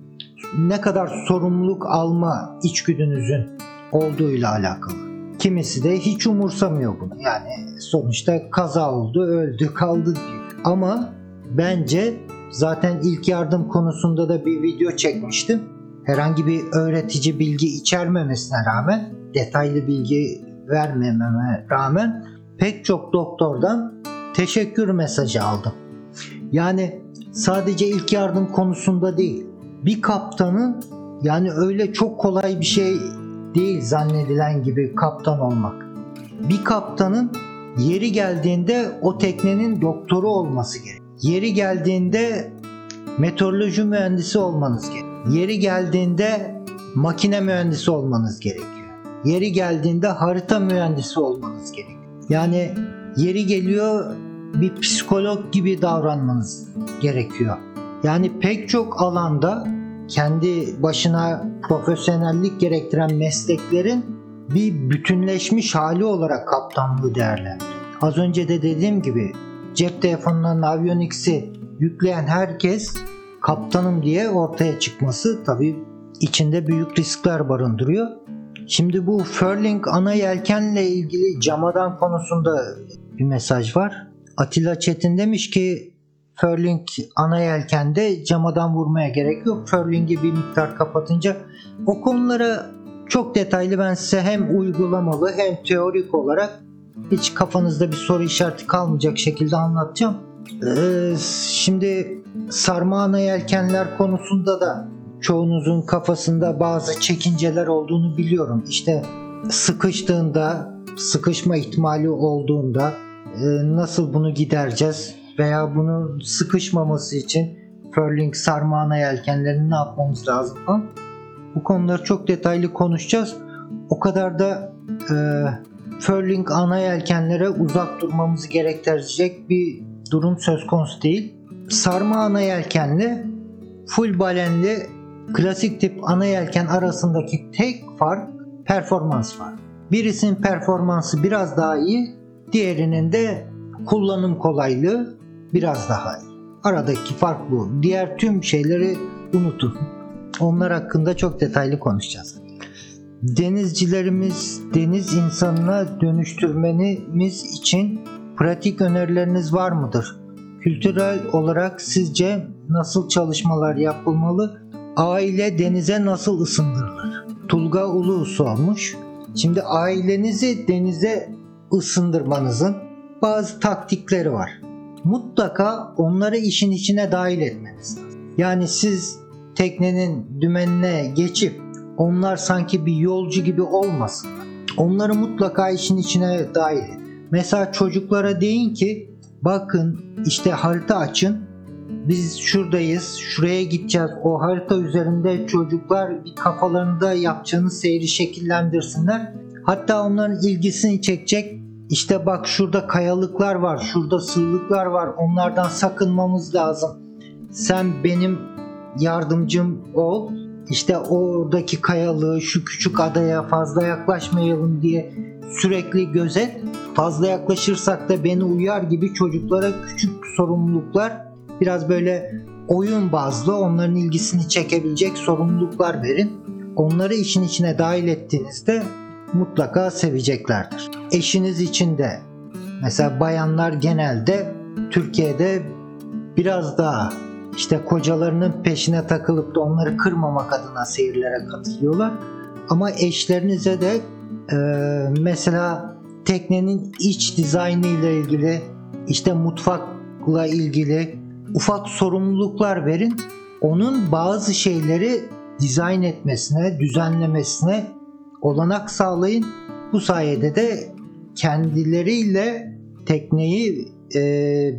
ne kadar sorumluluk alma içgüdünüzün olduğuyla alakalı. Kimisi de hiç umursamıyor bunu. Yani sonuçta kaza oldu, öldü, kaldı diyor. Ama bence zaten ilk yardım konusunda da bir video çekmiştim. Herhangi bir öğretici bilgi içermemesine rağmen, detaylı bilgi vermememe rağmen pek çok doktordan teşekkür mesajı aldım. Yani sadece ilk yardım konusunda değil, bir kaptanın yani öyle çok kolay bir şey değil zannedilen gibi kaptan olmak. Bir kaptanın yeri geldiğinde o teknenin doktoru olması gerek. Yeri geldiğinde meteoroloji mühendisi olmanız gerek. Yeri geldiğinde makine mühendisi olmanız gerekiyor. Yeri geldiğinde harita mühendisi olmanız gerekiyor. Yani yeri geliyor bir psikolog gibi davranmanız gerekiyor. Yani pek çok alanda kendi başına profesyonellik gerektiren mesleklerin bir bütünleşmiş hali olarak kaptanlığı değerlendiriyor. Az önce de dediğim gibi cep telefonundan Avionics'i yükleyen herkes kaptanım diye ortaya çıkması tabii içinde büyük riskler barındırıyor. Şimdi bu furling ana yelkenle ilgili camadan konusunda bir mesaj var. Atilla Çetin demiş ki furling ana yelkende camadan vurmaya gerek yok. Furling'i bir miktar kapatınca o konulara çok detaylı ben size hem uygulamalı hem teorik olarak hiç kafanızda bir soru işareti kalmayacak şekilde anlatacağım. Ee, şimdi sarma ana yelkenler konusunda da çoğunuzun kafasında bazı çekinceler olduğunu biliyorum. İşte sıkıştığında, sıkışma ihtimali olduğunda e, nasıl bunu gidereceğiz veya bunun sıkışmaması için furling sarma ana yelkenlerini ne yapmamız lazım falan. Bu konuları çok detaylı konuşacağız. O kadar da e, furling ana yelkenlere uzak durmamızı gerektirecek bir durum söz konusu değil. Sarma ana yelkenli full balenli Klasik tip ana yelken arasındaki tek fark performans var. Birisinin performansı biraz daha iyi, diğerinin de kullanım kolaylığı biraz daha iyi. Aradaki fark bu. Diğer tüm şeyleri unutun. Onlar hakkında çok detaylı konuşacağız. Denizcilerimiz deniz insanına dönüştürmeniz için pratik önerileriniz var mıdır? Kültürel olarak sizce nasıl çalışmalar yapılmalı? Aile denize nasıl ısındırılır? Tulga Ulu sormuş. Şimdi ailenizi denize ısındırmanızın bazı taktikleri var. Mutlaka onları işin içine dahil etmeniz lazım. Yani siz teknenin dümenine geçip onlar sanki bir yolcu gibi olmasın. Onları mutlaka işin içine dahil. Mesela çocuklara deyin ki bakın işte harita açın. Biz şuradayız, şuraya gideceğiz. O harita üzerinde çocuklar bir kafalarında yapacağınız seyri şekillendirsinler. Hatta onların ilgisini çekecek. İşte bak şurada kayalıklar var, şurada sığlıklar var. Onlardan sakınmamız lazım. Sen benim yardımcım ol. İşte oradaki kayalığı şu küçük adaya fazla yaklaşmayalım diye sürekli gözet. Fazla yaklaşırsak da beni uyar gibi çocuklara küçük sorumluluklar biraz böyle oyun bazlı onların ilgisini çekebilecek sorumluluklar verin. Onları işin içine dahil ettiğinizde mutlaka seveceklerdir. Eşiniz için de mesela bayanlar genelde Türkiye'de biraz daha işte kocalarının peşine takılıp da onları kırmamak adına seyirlere katılıyorlar. Ama eşlerinize de e, mesela teknenin iç dizaynı ile ilgili işte mutfakla ilgili ufak sorumluluklar verin. Onun bazı şeyleri dizayn etmesine, düzenlemesine olanak sağlayın. Bu sayede de kendileriyle tekneyi e,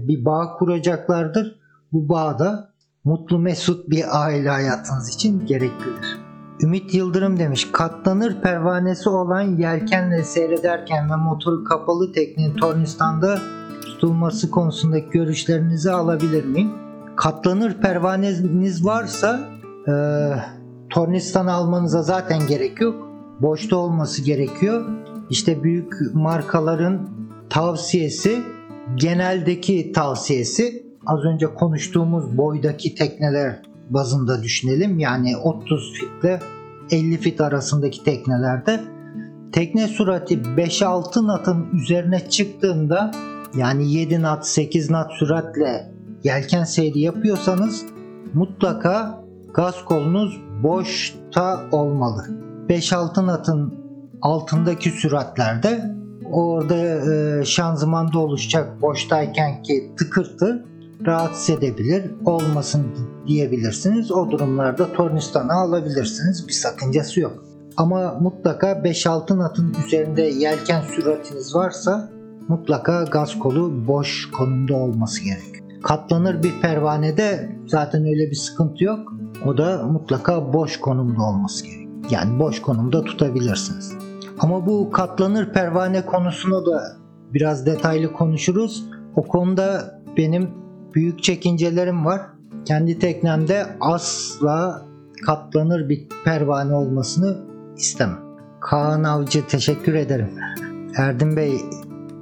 bir bağ kuracaklardır. Bu bağda mutlu mesut bir aile hayatınız için gereklidir. Ümit Yıldırım demiş katlanır pervanesi olan yelkenle seyrederken ve motoru kapalı teknenin tornistanda tutulması konusundaki görüşlerinizi alabilir miyim? Katlanır pervaneniz varsa e, tornistan almanıza zaten gerek yok. Boşta olması gerekiyor. İşte büyük markaların tavsiyesi geneldeki tavsiyesi az önce konuştuğumuz boydaki tekneler bazında düşünelim. Yani 30 fitle 50 fit arasındaki teknelerde tekne surati 5-6 knot'ın üzerine çıktığında yani 7 knot 8 knot süratle yelken seyri yapıyorsanız mutlaka gaz kolunuz boşta olmalı. 5-6 knot'ın altındaki süratlerde orada e, şanzımanda oluşacak boştayken ki tıkırtı rahatsız edebilir, olmasın diyebilirsiniz. O durumlarda tornistanı alabilirsiniz. Bir sakıncası yok. Ama mutlaka 5-6 knot'un üzerinde yelken süratiniz varsa mutlaka gaz kolu boş konumda olması gerek. Katlanır bir pervanede zaten öyle bir sıkıntı yok. O da mutlaka boş konumda olması gerek. Yani boş konumda tutabilirsiniz. Ama bu katlanır pervane konusunu da biraz detaylı konuşuruz. O konuda benim büyük çekincelerim var. Kendi teknemde asla katlanır bir pervane olmasını istemem. Kaan Avcı teşekkür ederim. Erdin Bey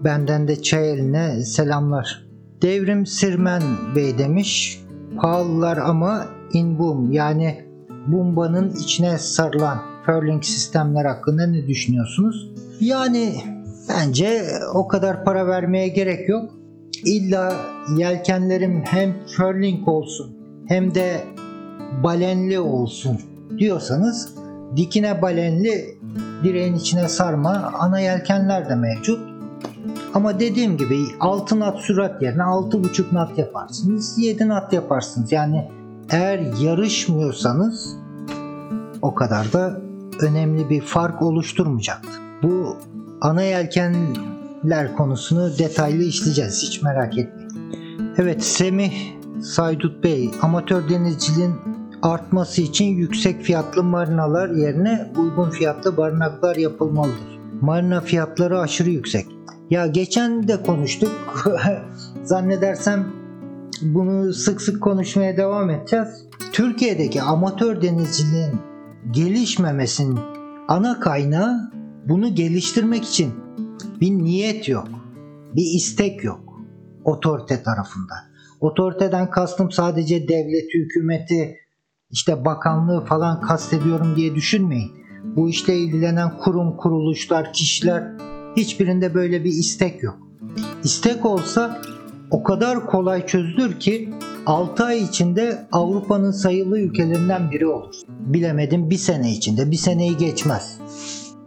benden de çay eline selamlar. Devrim Sirmen Bey demiş. Pahalılar ama in boom yani bombanın içine sarılan furling sistemler hakkında ne düşünüyorsunuz? Yani bence o kadar para vermeye gerek yok. İlla yelkenlerim hem furling olsun hem de balenli olsun diyorsanız dikine balenli direğin içine sarma ana yelkenler de mevcut. Ama dediğim gibi 6 knot sürat yerine 6.5 knot yaparsınız. 7 knot yaparsınız. Yani eğer yarışmıyorsanız o kadar da önemli bir fark oluşturmayacaktır. Bu ana yelkenler konusunu detaylı işleyeceğiz. Hiç merak etmeyin. Evet Semih Saydut Bey amatör denizciliğin artması için yüksek fiyatlı marinalar yerine uygun fiyatlı barınaklar yapılmalıdır. Marina fiyatları aşırı yüksek. Ya geçen de konuştuk. *laughs* Zannedersem bunu sık sık konuşmaya devam edeceğiz. Türkiye'deki amatör denizciliğin gelişmemesinin ana kaynağı bunu geliştirmek için bir niyet yok. Bir istek yok otorite tarafından. Otoriteden kastım sadece devleti, hükümeti, işte bakanlığı falan kastediyorum diye düşünmeyin. Bu işle ilgilenen kurum, kuruluşlar, kişiler hiçbirinde böyle bir istek yok. İstek olsa o kadar kolay çözülür ki 6 ay içinde Avrupa'nın sayılı ülkelerinden biri olur. Bilemedim bir sene içinde, bir seneyi geçmez.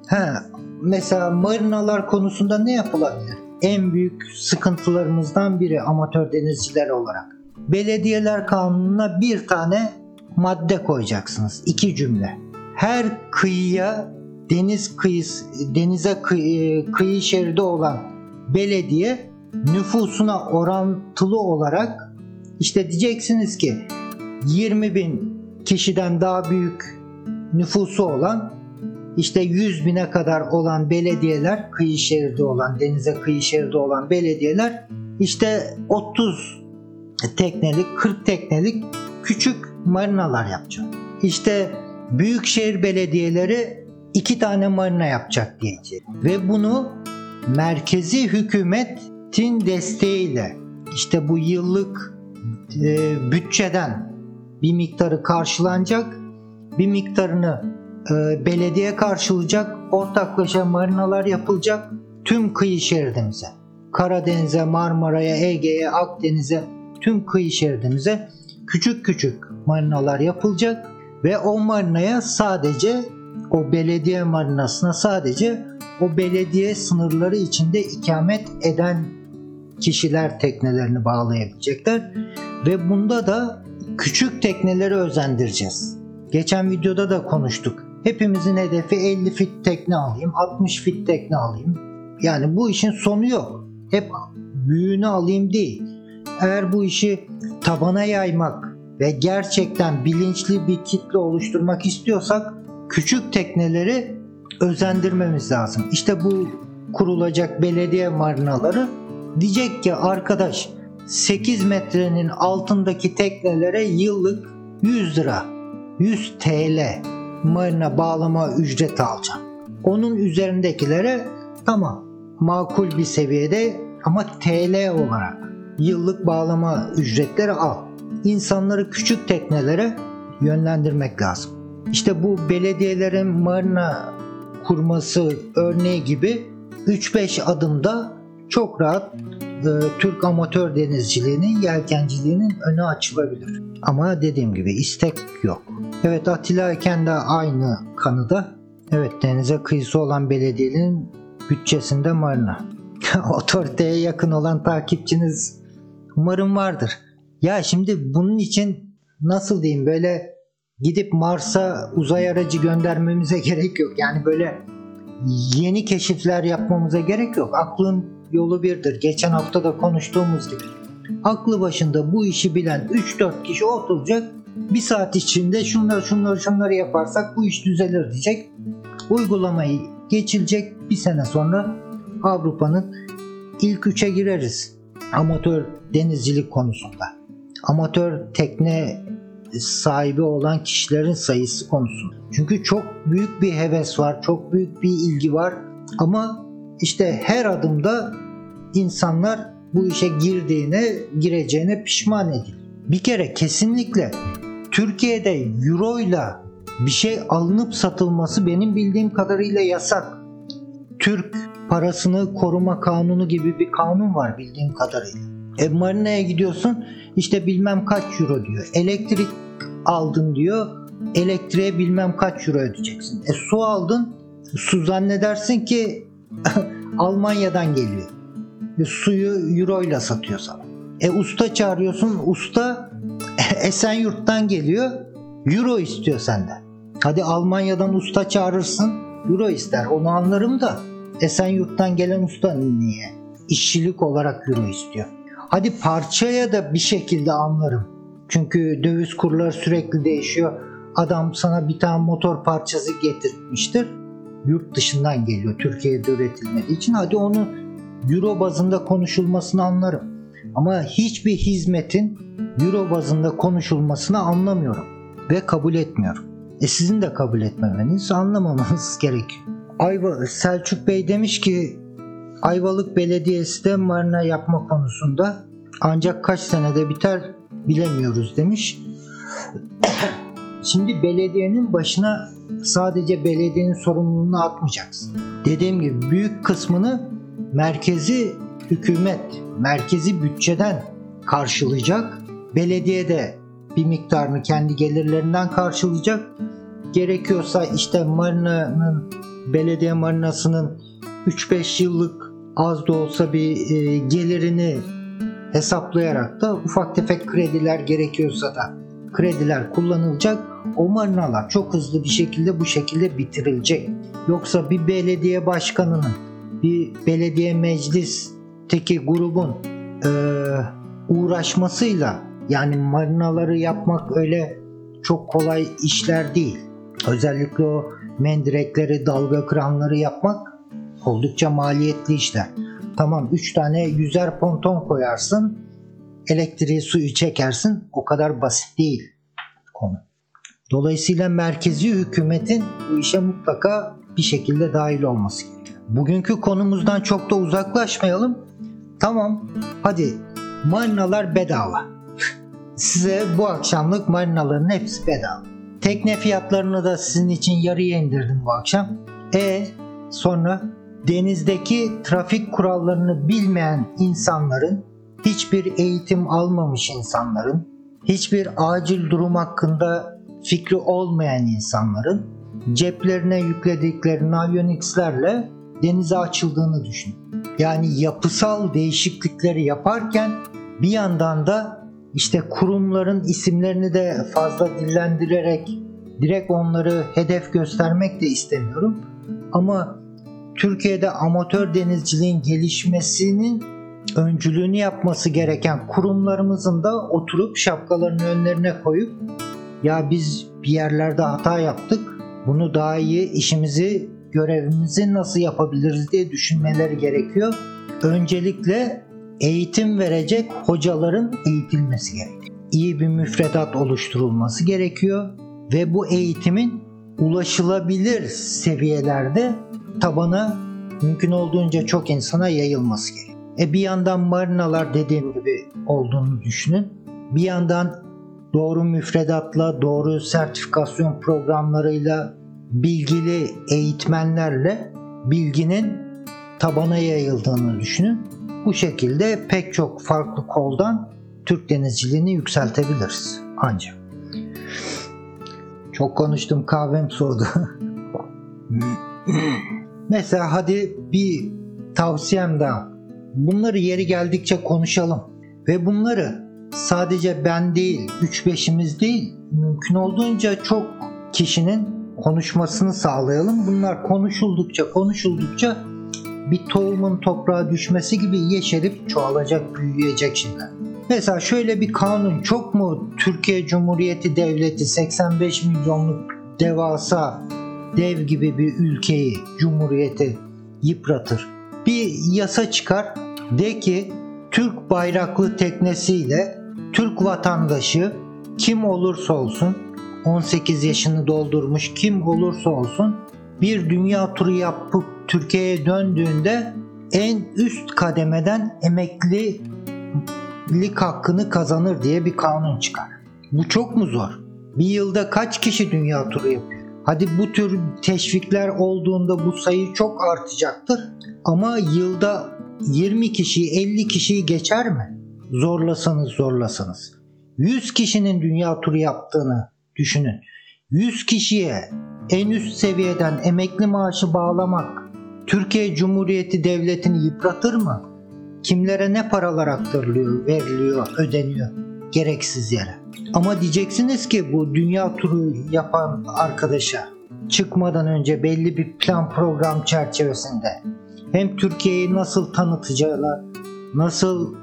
He, mesela marinalar konusunda ne yapılabilir? En büyük sıkıntılarımızdan biri amatör denizciler olarak. Belediyeler kanununa bir tane madde koyacaksınız. iki cümle. Her kıyıya deniz kıyısı, denize kıyı, kıyı şeridi olan belediye nüfusuna orantılı olarak işte diyeceksiniz ki 20 bin kişiden daha büyük nüfusu olan işte 100 bine kadar olan belediyeler kıyı şeridi olan denize kıyı şeridi olan belediyeler işte 30 teknelik 40 teknelik küçük marinalar yapacak. İşte büyükşehir belediyeleri iki tane marina yapacak diyecek. Ve bunu merkezi hükümetin desteğiyle işte bu yıllık e, bütçeden bir miktarı karşılanacak, bir miktarını belediye karşılayacak, ortaklaşa marinalar yapılacak tüm kıyı şeridimize. Karadeniz'e, Marmara'ya, Ege'ye, Akdeniz'e, tüm kıyı şeridimize küçük küçük marinalar yapılacak ve o marinaya sadece o belediye marinasına sadece o belediye sınırları içinde ikamet eden kişiler teknelerini bağlayabilecekler ve bunda da küçük tekneleri özendireceğiz. Geçen videoda da konuştuk. Hepimizin hedefi 50 fit tekne alayım, 60 fit tekne alayım. Yani bu işin sonu yok. Hep büyüğünü alayım değil. Eğer bu işi tabana yaymak ve gerçekten bilinçli bir kitle oluşturmak istiyorsak küçük tekneleri özendirmemiz lazım. İşte bu kurulacak belediye marinaları diyecek ki arkadaş 8 metrenin altındaki teknelere yıllık 100 lira 100 TL marina bağlama ücreti alacağım. Onun üzerindekilere tamam makul bir seviyede ama TL olarak yıllık bağlama ücretleri al. İnsanları küçük teknelere yönlendirmek lazım. İşte bu belediyelerin marina kurması örneği gibi 3-5 adımda çok rahat Türk amatör denizciliğinin, yelkenciliğinin önü açılabilir. Ama dediğim gibi istek yok. Evet Atilla Eken de aynı kanıda. Evet denize kıyısı olan belediyenin bütçesinde marina. *laughs* Otoriteye yakın olan takipçiniz umarım vardır. Ya şimdi bunun için nasıl diyeyim böyle gidip Mars'a uzay aracı göndermemize *laughs* gerek yok. Yani böyle yeni keşifler yapmamıza gerek yok. Aklın yolu birdir. Geçen hafta da konuştuğumuz gibi. Aklı başında bu işi bilen 3-4 kişi oturacak. Bir saat içinde şunları şunları şunları yaparsak bu iş düzelir diyecek. Uygulamayı geçilecek bir sene sonra Avrupa'nın ilk üçe gireriz. Amatör denizcilik konusunda. Amatör tekne sahibi olan kişilerin sayısı konusunda. Çünkü çok büyük bir heves var, çok büyük bir ilgi var ama işte her adımda insanlar bu işe girdiğine, gireceğine pişman edilir. Bir kere kesinlikle Türkiye'de euro ile bir şey alınıp satılması benim bildiğim kadarıyla yasak. Türk parasını koruma kanunu gibi bir kanun var bildiğim kadarıyla. E marinaya gidiyorsun işte bilmem kaç euro diyor. Elektrik aldın diyor. Elektriğe bilmem kaç euro ödeyeceksin. E su aldın. Su zannedersin ki *laughs* Almanya'dan geliyor. E, suyu euro ile satıyor sana. E usta çağırıyorsun. Usta *laughs* Esenyurt'tan geliyor. Euro istiyor senden. Hadi Almanya'dan usta çağırırsın. Euro ister. Onu anlarım da Esenyurt'tan gelen usta niye? İşçilik olarak euro istiyor. Hadi parçaya da bir şekilde anlarım. Çünkü döviz kurları sürekli değişiyor. Adam sana bir tane motor parçası getirmiştir. Yurt dışından geliyor. Türkiye'de üretilmediği için. Hadi onu euro bazında konuşulmasını anlarım. Ama hiçbir hizmetin euro bazında konuşulmasını anlamıyorum. ve kabul etmiyorum. E sizin de kabul etmemeniz, anlamamanız *laughs* gerekiyor. Ayva Selçuk Bey demiş ki Ayvalık Belediyesi de marina yapma konusunda ancak kaç senede biter bilemiyoruz demiş. Şimdi belediyenin başına sadece belediyenin sorumluluğunu atmayacaksın. Dediğim gibi büyük kısmını merkezi hükümet, merkezi bütçeden karşılayacak. Belediye de bir miktarını kendi gelirlerinden karşılayacak. Gerekiyorsa işte marinanın, belediye marinasının 3-5 yıllık az da olsa bir e, gelirini hesaplayarak da ufak tefek krediler gerekiyorsa da krediler kullanılacak. O marinalar çok hızlı bir şekilde bu şekilde bitirilecek. Yoksa bir belediye başkanının, bir belediye meclisteki grubun e, uğraşmasıyla yani marinaları yapmak öyle çok kolay işler değil. Özellikle o mendirekleri, dalga kranları yapmak oldukça maliyetli işler. Tamam 3 tane yüzer ponton koyarsın, elektriği suyu çekersin o kadar basit değil konu. Dolayısıyla merkezi hükümetin bu işe mutlaka bir şekilde dahil olması gerekiyor. Bugünkü konumuzdan çok da uzaklaşmayalım. Tamam hadi marinalar bedava. Size bu akşamlık marinaların hepsi bedava. Tekne fiyatlarını da sizin için yarıya indirdim bu akşam. E sonra denizdeki trafik kurallarını bilmeyen insanların, hiçbir eğitim almamış insanların, hiçbir acil durum hakkında fikri olmayan insanların ceplerine yükledikleri navionicslerle denize açıldığını düşün. Yani yapısal değişiklikleri yaparken bir yandan da işte kurumların isimlerini de fazla dillendirerek direkt onları hedef göstermek de istemiyorum. Ama Türkiye'de amatör denizciliğin gelişmesinin öncülüğünü yapması gereken kurumlarımızın da oturup şapkalarını önlerine koyup ya biz bir yerlerde hata yaptık. Bunu daha iyi işimizi, görevimizi nasıl yapabiliriz diye düşünmeleri gerekiyor. Öncelikle eğitim verecek hocaların eğitilmesi gerekiyor. İyi bir müfredat oluşturulması gerekiyor ve bu eğitimin ulaşılabilir seviyelerde tabana mümkün olduğunca çok insana yayılması gerekiyor. E bir yandan marinalar dediğim gibi olduğunu düşünün. Bir yandan doğru müfredatla, doğru sertifikasyon programlarıyla, bilgili eğitmenlerle bilginin tabana yayıldığını düşünün. Bu şekilde pek çok farklı koldan Türk denizciliğini yükseltebiliriz ancak. Çok konuştum kahvem soğudu. *laughs* Mesela hadi bir tavsiyem daha. Bunları yeri geldikçe konuşalım. Ve bunları sadece ben değil, 3-5'imiz değil, mümkün olduğunca çok kişinin konuşmasını sağlayalım. Bunlar konuşuldukça konuşuldukça bir tohumun toprağa düşmesi gibi yeşerip çoğalacak, büyüyecek şeyler. Mesela şöyle bir kanun çok mu Türkiye Cumhuriyeti Devleti 85 milyonluk devasa dev gibi bir ülkeyi, cumhuriyeti yıpratır. Bir yasa çıkar de ki Türk bayraklı teknesiyle Türk vatandaşı kim olursa olsun 18 yaşını doldurmuş kim olursa olsun bir dünya turu yapıp Türkiye'ye döndüğünde en üst kademeden emeklilik hakkını kazanır diye bir kanun çıkar. Bu çok mu zor? Bir yılda kaç kişi dünya turu yapıyor? Hadi bu tür teşvikler olduğunda bu sayı çok artacaktır. Ama yılda 20 kişi 50 kişiyi geçer mi? Zorlasanız zorlasanız. 100 kişinin dünya turu yaptığını düşünün. 100 kişiye en üst seviyeden emekli maaşı bağlamak Türkiye Cumhuriyeti Devleti'ni yıpratır mı? Kimlere ne paralar aktarılıyor, veriliyor, ödeniyor gereksiz yere. Ama diyeceksiniz ki bu dünya turu yapan arkadaşa çıkmadan önce belli bir plan program çerçevesinde hem Türkiye'yi nasıl tanıtacağını, nasıl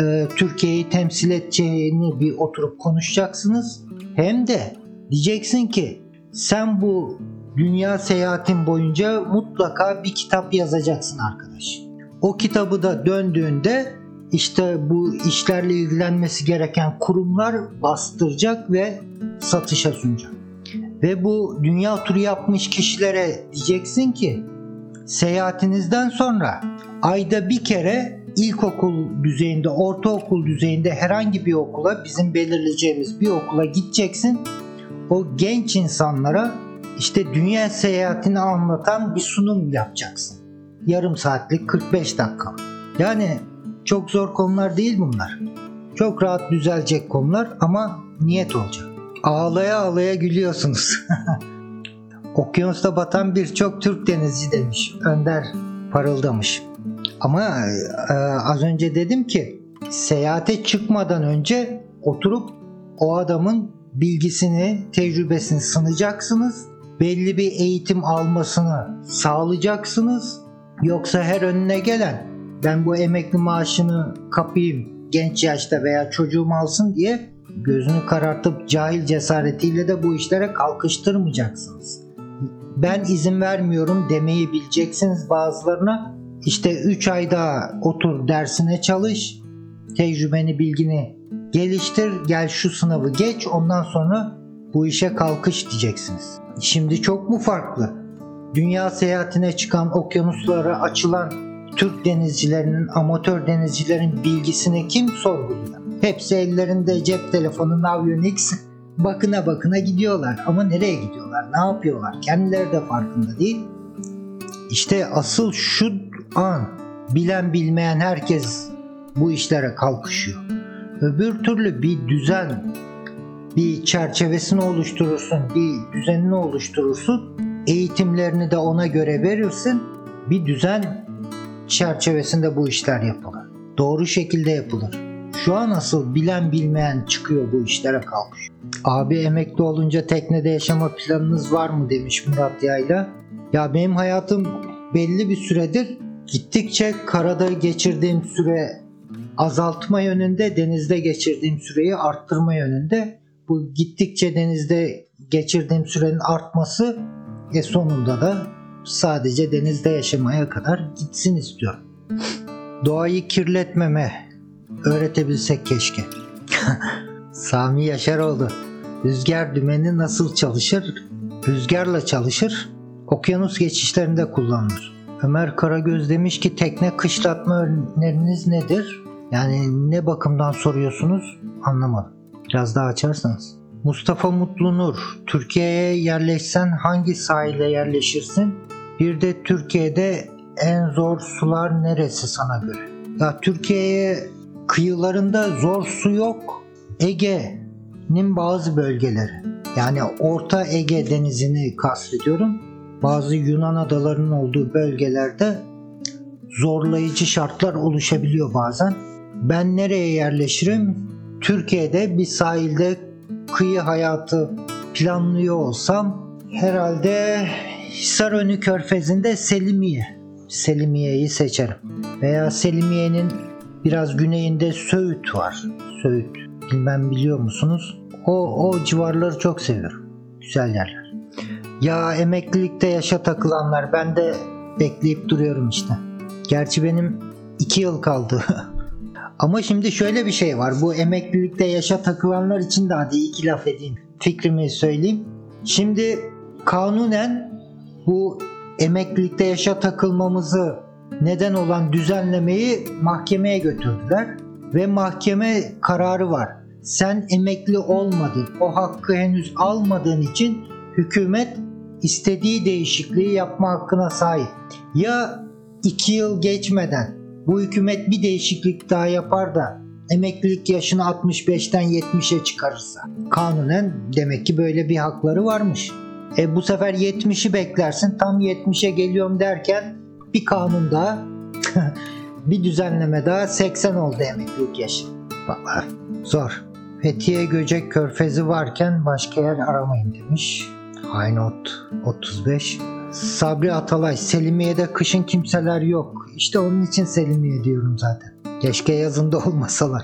e, Türkiye'yi temsil edeceğini bir oturup konuşacaksınız. Hem de diyeceksin ki sen bu dünya seyahatin boyunca mutlaka bir kitap yazacaksın arkadaş. O kitabı da döndüğünde işte bu işlerle ilgilenmesi gereken kurumlar bastıracak ve satışa sunacağım. Ve bu dünya turu yapmış kişilere diyeceksin ki seyahatinizden sonra ayda bir kere ilkokul düzeyinde, ortaokul düzeyinde herhangi bir okula bizim belirleyeceğimiz bir okula gideceksin. O genç insanlara işte dünya seyahatini anlatan bir sunum yapacaksın. Yarım saatlik 45 dakika. Yani çok zor konular değil bunlar. Çok rahat düzelecek konular ama niyet olacak. Ağlaya ağlaya gülüyorsunuz. *laughs* Okyanusta batan birçok Türk denizci demiş. Önder parıldamış. Ama e, az önce dedim ki seyahate çıkmadan önce oturup o adamın bilgisini, tecrübesini sınacaksınız. Belli bir eğitim almasını sağlayacaksınız. Yoksa her önüne gelen ben bu emekli maaşını kapayım genç yaşta veya çocuğum alsın diye gözünü karartıp cahil cesaretiyle de bu işlere kalkıştırmayacaksınız. Ben izin vermiyorum demeyi bileceksiniz bazılarına. İşte 3 ayda otur dersine çalış, tecrübeni bilgini geliştir, gel şu sınavı geç ondan sonra bu işe kalkış diyeceksiniz. Şimdi çok mu farklı? Dünya seyahatine çıkan okyanuslara açılan Türk denizcilerinin, amatör denizcilerin bilgisini kim sorguluyor? Hepsi ellerinde cep telefonu Navionics bakına bakına gidiyorlar. Ama nereye gidiyorlar? Ne yapıyorlar? Kendileri de farkında değil. İşte asıl şu an bilen bilmeyen herkes bu işlere kalkışıyor. Öbür türlü bir düzen, bir çerçevesini oluşturursun, bir düzenini oluşturursun, eğitimlerini de ona göre verirsin, bir düzen çerçevesinde bu işler yapılır. Doğru şekilde yapılır. Şu an asıl bilen bilmeyen çıkıyor bu işlere kalkışıyor. Abi emekli olunca teknede yaşama planınız var mı demiş Murat Yayla. Ya benim hayatım belli bir süredir gittikçe karada geçirdiğim süre azaltma yönünde, denizde geçirdiğim süreyi arttırma yönünde. Bu gittikçe denizde geçirdiğim sürenin artması e sonunda da sadece denizde yaşamaya kadar gitsin istiyorum. Doğayı kirletmeme öğretebilsek keşke. *laughs* Sami Yaşaroğlu Rüzgar dümeni nasıl çalışır? Rüzgarla çalışır, okyanus geçişlerinde kullanılır. Ömer Karagöz demiş ki tekne kışlatma öneriniz nedir? Yani ne bakımdan soruyorsunuz anlamadım. Biraz daha açarsanız. Mustafa Mutlunur, Türkiye'ye yerleşsen hangi sahile yerleşirsin? Bir de Türkiye'de en zor sular neresi sana göre? Ya Türkiye'ye kıyılarında zor su yok. Ege'nin bazı bölgeleri. Yani Orta Ege denizini kastediyorum. Bazı Yunan adalarının olduğu bölgelerde zorlayıcı şartlar oluşabiliyor bazen. Ben nereye yerleşirim? Türkiye'de bir sahilde kıyı hayatı planlıyor olsam herhalde Hisarönü Körfezi'nde Selimiye. Selimiye'yi seçerim. Veya Selimiye'nin biraz güneyinde Söğüt var. Söğüt. Bilmem biliyor musunuz? O, o civarları çok seviyorum. Güzel yerler. Ya emeklilikte yaşa takılanlar ben de bekleyip duruyorum işte. Gerçi benim iki yıl kaldı. *laughs* Ama şimdi şöyle bir şey var. Bu emeklilikte yaşa takılanlar için de hadi iki laf edeyim. Fikrimi söyleyeyim. Şimdi kanunen bu emeklilikte yaşa takılmamızı neden olan düzenlemeyi mahkemeye götürdüler ve mahkeme kararı var. Sen emekli olmadın, o hakkı henüz almadığın için hükümet istediği değişikliği yapma hakkına sahip. Ya iki yıl geçmeden bu hükümet bir değişiklik daha yapar da emeklilik yaşını 65'ten 70'e çıkarırsa kanunen demek ki böyle bir hakları varmış. E bu sefer 70'i beklersin tam 70'e geliyorum derken bir kanun daha *laughs* bir düzenleme daha 80 oldu emeklilik yaşı. Vallahi zor. Fethiye Göcek Körfezi varken başka yer aramayın demiş. Haynot 35. Sabri Atalay Selimiye'de kışın kimseler yok. İşte onun için Selimiye diyorum zaten. Keşke yazında olmasalar.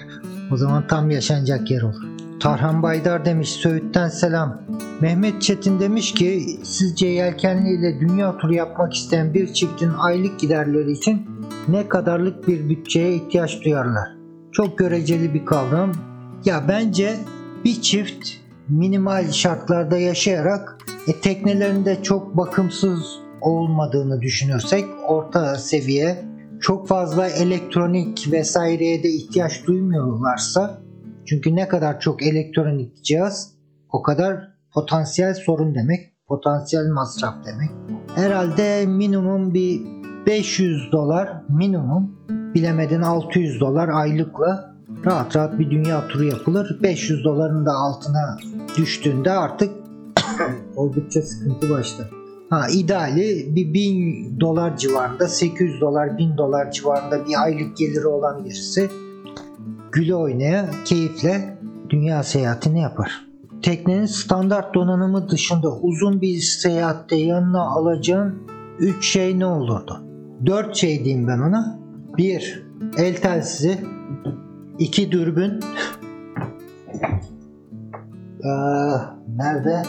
O zaman tam yaşanacak yer olur. Tarhan Baydar demiş Söğüt'ten selam. Mehmet Çetin demiş ki sizce yelkenli ile dünya turu yapmak isteyen bir çiftin aylık giderleri için ne kadarlık bir bütçeye ihtiyaç duyarlar? Çok göreceli bir kavram. Ya bence bir çift minimal şartlarda yaşayarak e, teknelerinde çok bakımsız olmadığını düşünürsek orta seviye çok fazla elektronik vesaireye de ihtiyaç duymuyorlarsa çünkü ne kadar çok elektronik cihaz o kadar potansiyel sorun demek, potansiyel masraf demek. Herhalde minimum bir 500 dolar minimum bilemedin 600 dolar aylıkla rahat rahat bir dünya turu yapılır. 500 doların da altına düştüğünde artık *coughs* oldukça sıkıntı başlar. Ha ideali bir 1000 dolar civarında 800 dolar 1000 dolar civarında bir aylık geliri olan birisi güle oynaya keyifle dünya seyahatini yapar. Teknenin standart donanımı dışında uzun bir seyahatte yanına alacağın 3 şey ne olurdu? 4 şey diyeyim ben ona. 1. El telsizi 2 dürbün Ee, nerede?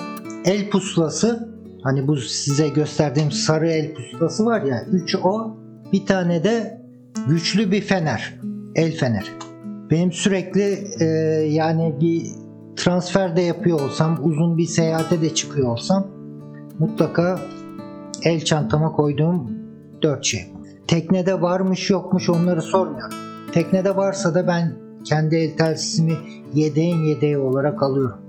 El pusulası hani bu size gösterdiğim sarı el pusulası var ya 3 o bir tane de güçlü bir fener el feneri benim sürekli e, yani bir transfer de yapıyor olsam uzun bir seyahate de çıkıyor olsam mutlaka el çantama koyduğum 4 şey. Teknede varmış yokmuş onları sormuyorum. Teknede varsa da ben kendi el telsizimi yedeğin yedeği olarak alıyorum.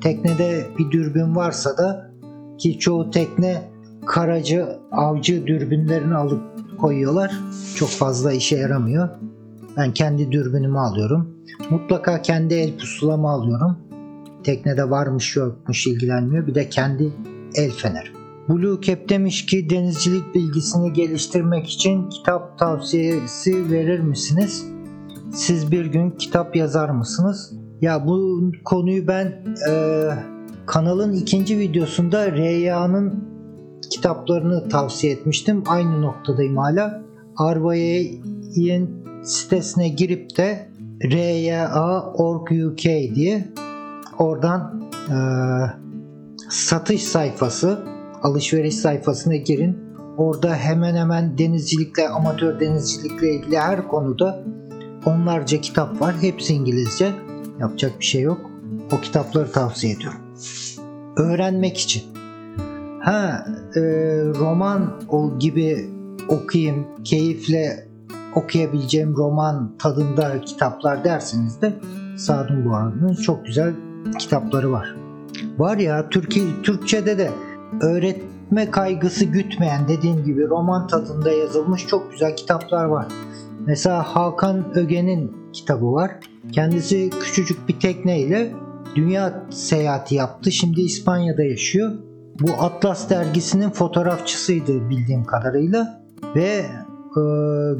Teknede bir dürbün varsa da ki çoğu tekne karacı, avcı dürbünlerini alıp koyuyorlar. Çok fazla işe yaramıyor. Ben kendi dürbünümü alıyorum. Mutlaka kendi el pusulamı alıyorum. Teknede varmış yokmuş ilgilenmiyor. Bir de kendi el feneri. Blue Cap demiş ki denizcilik bilgisini geliştirmek için kitap tavsiyesi verir misiniz? Siz bir gün kitap yazar mısınız? Ya bu konuyu ben e, kanalın ikinci videosunda Reya'nın kitaplarını tavsiye etmiştim. Aynı noktadayım hala. Arvay'ın sitesine girip de RYA.org.uk diye oradan e, satış sayfası alışveriş sayfasına girin. Orada hemen hemen denizcilikle, amatör denizcilikle ilgili her konuda onlarca kitap var. Hepsi İngilizce. Yapacak bir şey yok. O kitapları tavsiye ediyorum. Öğrenmek için. Ha, e, roman o gibi okuyayım, keyifle okuyabileceğim roman tadında kitaplar derseniz de Sadun Boğaz'ın çok güzel kitapları var. Var ya Türkiye, Türkçe'de de öğretme kaygısı gütmeyen dediğim gibi roman tadında yazılmış çok güzel kitaplar var. Mesela Hakan Öge'nin kitabı var. Kendisi küçücük bir tekneyle dünya seyahati yaptı. Şimdi İspanya'da yaşıyor. Bu Atlas dergisinin fotoğrafçısıydı bildiğim kadarıyla ve e,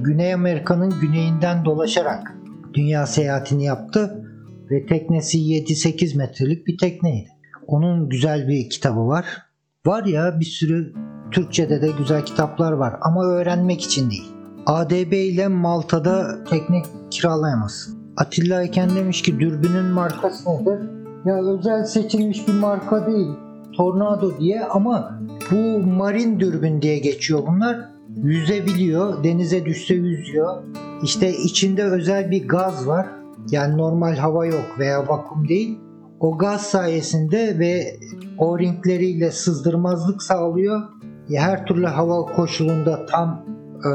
Güney Amerika'nın güneyinden dolaşarak dünya seyahatini yaptı ve teknesi 7-8 metrelik bir tekneydi. Onun güzel bir kitabı var. Var ya bir sürü Türkçe'de de güzel kitaplar var ama öğrenmek için değil. ADB ile Malta'da tekne kiralayamazsın. Atilla Eken demiş ki dürbünün markası nedir? Ya özel seçilmiş bir marka değil. Tornado diye ama bu marin dürbün diye geçiyor bunlar. Yüzebiliyor, denize düşse yüzüyor. İşte içinde özel bir gaz var. Yani normal hava yok veya vakum değil. O gaz sayesinde ve o-ringleriyle sızdırmazlık sağlıyor. Her türlü hava koşulunda tam e,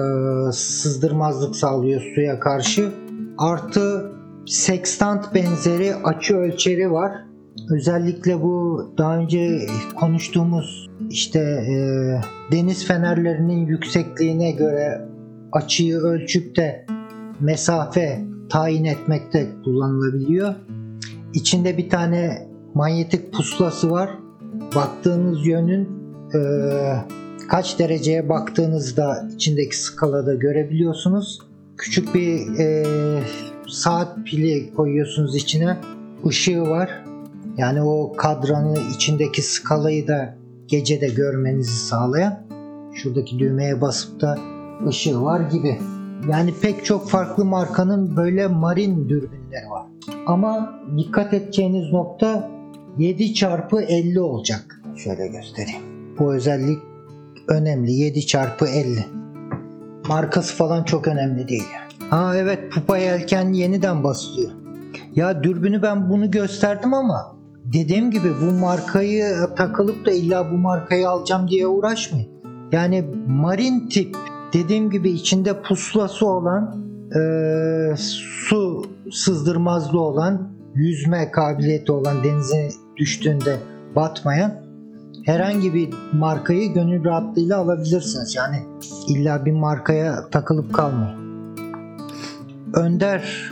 sızdırmazlık sağlıyor suya karşı. Artı sextant benzeri açı ölçeri var. Özellikle bu daha önce konuştuğumuz işte e, deniz fenerlerinin yüksekliğine göre açıyı ölçüp de mesafe tayin etmekte kullanılabiliyor. İçinde bir tane manyetik pusulası var. Baktığınız yönün e, kaç dereceye baktığınızda içindeki skalada görebiliyorsunuz. Küçük bir e, saat pili koyuyorsunuz içine. Işığı var. Yani o kadranı içindeki skalayı da gece de görmenizi sağlayan. Şuradaki düğmeye basıp da ışığı var gibi. Yani pek çok farklı markanın böyle marin dürbünleri var. Ama dikkat edeceğiniz nokta 7 çarpı 50 olacak. Şöyle göstereyim. Bu özellik önemli. 7 çarpı 50. Markası falan çok önemli değil. Ha evet pupa yelken yeniden basılıyor. Ya dürbünü ben bunu gösterdim ama dediğim gibi bu markayı takılıp da illa bu markayı alacağım diye uğraşmayın. Yani marin tip dediğim gibi içinde pusulası olan e, su sızdırmazlı olan yüzme kabiliyeti olan denize düştüğünde batmayan herhangi bir markayı gönül rahatlığıyla alabilirsiniz. Yani illa bir markaya takılıp kalmayın. Önder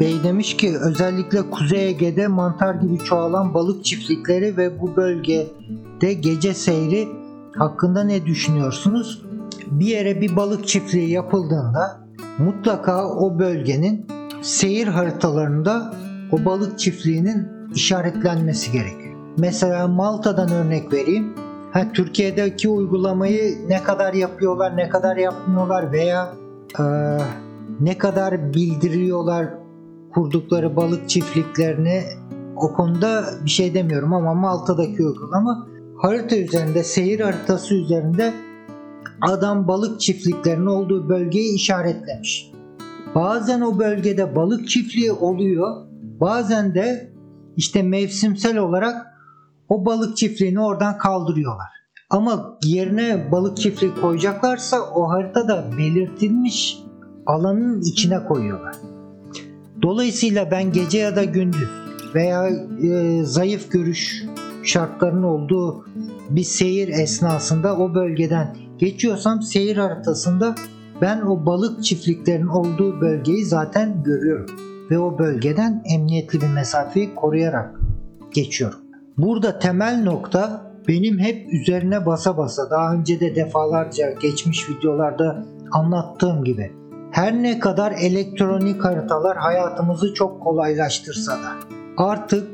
Bey demiş ki özellikle Kuzey Ege'de mantar gibi çoğalan balık çiftlikleri ve bu bölgede gece seyri hakkında ne düşünüyorsunuz? Bir yere bir balık çiftliği yapıldığında mutlaka o bölgenin seyir haritalarında o balık çiftliğinin işaretlenmesi gerekiyor. Mesela Malta'dan örnek vereyim. Ha, Türkiye'deki uygulamayı ne kadar yapıyorlar, ne kadar yapmıyorlar veya e, ne kadar bildiriyorlar kurdukları balık çiftliklerini o konuda bir şey demiyorum ama Malta'daki uygulama harita üzerinde seyir haritası üzerinde adam balık çiftliklerinin olduğu bölgeyi işaretlemiş. Bazen o bölgede balık çiftliği oluyor. Bazen de işte mevsimsel olarak o balık çiftliğini oradan kaldırıyorlar. Ama yerine balık çiftliği koyacaklarsa o haritada belirtilmiş alanın içine koyuyorlar. Dolayısıyla ben gece ya da gündüz veya e, zayıf görüş şartlarının olduğu bir seyir esnasında o bölgeden geçiyorsam seyir haritasında ben o balık çiftliklerinin olduğu bölgeyi zaten görüyorum ve o bölgeden emniyetli bir mesafeyi koruyarak geçiyorum. Burada temel nokta benim hep üzerine basa basa daha önce de defalarca geçmiş videolarda anlattığım gibi her ne kadar elektronik haritalar hayatımızı çok kolaylaştırsa da artık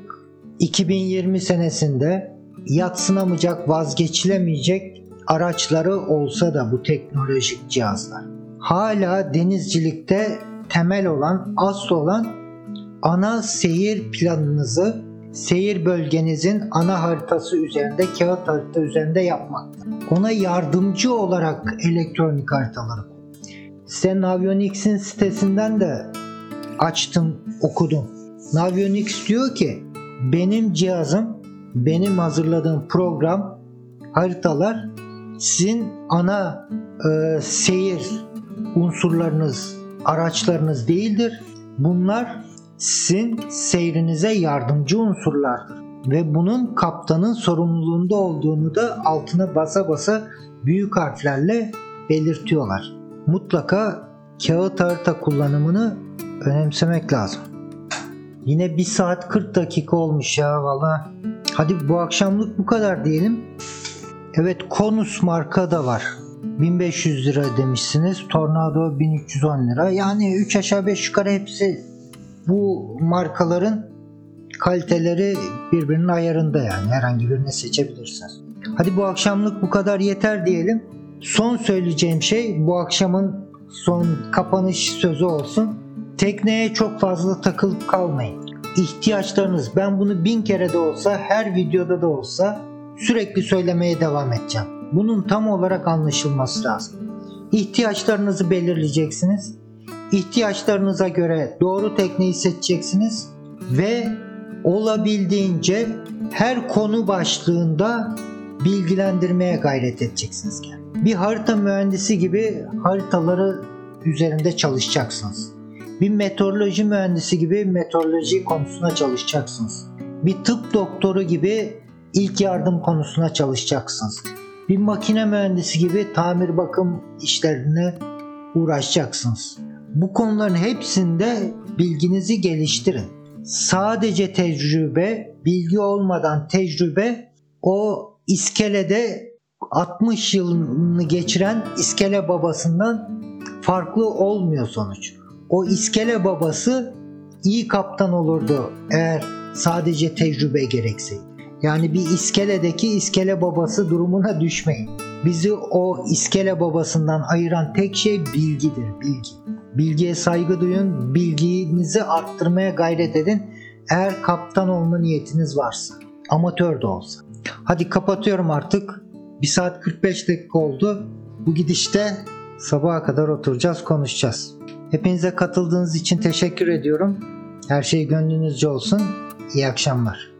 2020 senesinde yatsınamayacak, vazgeçilemeyecek araçları olsa da bu teknolojik cihazlar hala denizcilikte temel olan, asıl olan ana seyir planınızı seyir bölgenizin ana haritası üzerinde, kağıt harita üzerinde yapmakta. Ona yardımcı olarak elektronik haritaları Size Navionics'in sitesinden de açtım, okudum. Navionics diyor ki benim cihazım, benim hazırladığım program, haritalar sizin ana e, seyir unsurlarınız, araçlarınız değildir. Bunlar sizin seyrinize yardımcı unsurlardır. Ve bunun kaptanın sorumluluğunda olduğunu da altına basa basa büyük harflerle belirtiyorlar. Mutlaka kağıt harita kullanımını önemsemek lazım. Yine 1 saat 40 dakika olmuş ya valla. Hadi bu akşamlık bu kadar diyelim. Evet Konus marka da var. 1500 lira demişsiniz. Tornado 1310 lira. Yani 3 aşağı 5 yukarı hepsi bu markaların kaliteleri birbirinin ayarında yani. Herhangi birini seçebilirsiniz. Hadi bu akşamlık bu kadar yeter diyelim. Son söyleyeceğim şey bu akşamın son kapanış sözü olsun. Tekneye çok fazla takılıp kalmayın. İhtiyaçlarınız ben bunu bin kere de olsa her videoda da olsa sürekli söylemeye devam edeceğim. Bunun tam olarak anlaşılması lazım. İhtiyaçlarınızı belirleyeceksiniz. İhtiyaçlarınıza göre doğru tekneyi seçeceksiniz ve olabildiğince her konu başlığında bilgilendirmeye gayret edeceksiniz. Bir harita mühendisi gibi haritaları üzerinde çalışacaksınız. Bir meteoroloji mühendisi gibi meteoroloji konusuna çalışacaksınız. Bir tıp doktoru gibi ilk yardım konusuna çalışacaksınız. Bir makine mühendisi gibi tamir bakım işlerine uğraşacaksınız. Bu konuların hepsinde bilginizi geliştirin. Sadece tecrübe, bilgi olmadan tecrübe o iskelede 60 yılını geçiren iskele babasından farklı olmuyor sonuç. O iskele babası iyi kaptan olurdu eğer sadece tecrübe gerekseydi. Yani bir iskeledeki iskele babası durumuna düşmeyin. Bizi o iskele babasından ayıran tek şey bilgidir, bilgi. Bilgiye saygı duyun, bilginizi arttırmaya gayret edin. Eğer kaptan olma niyetiniz varsa, amatör de olsa. Hadi kapatıyorum artık. 1 saat 45 dakika oldu. Bu gidişte sabaha kadar oturacağız, konuşacağız. Hepinize katıldığınız için teşekkür ediyorum. Her şey gönlünüzce olsun. İyi akşamlar.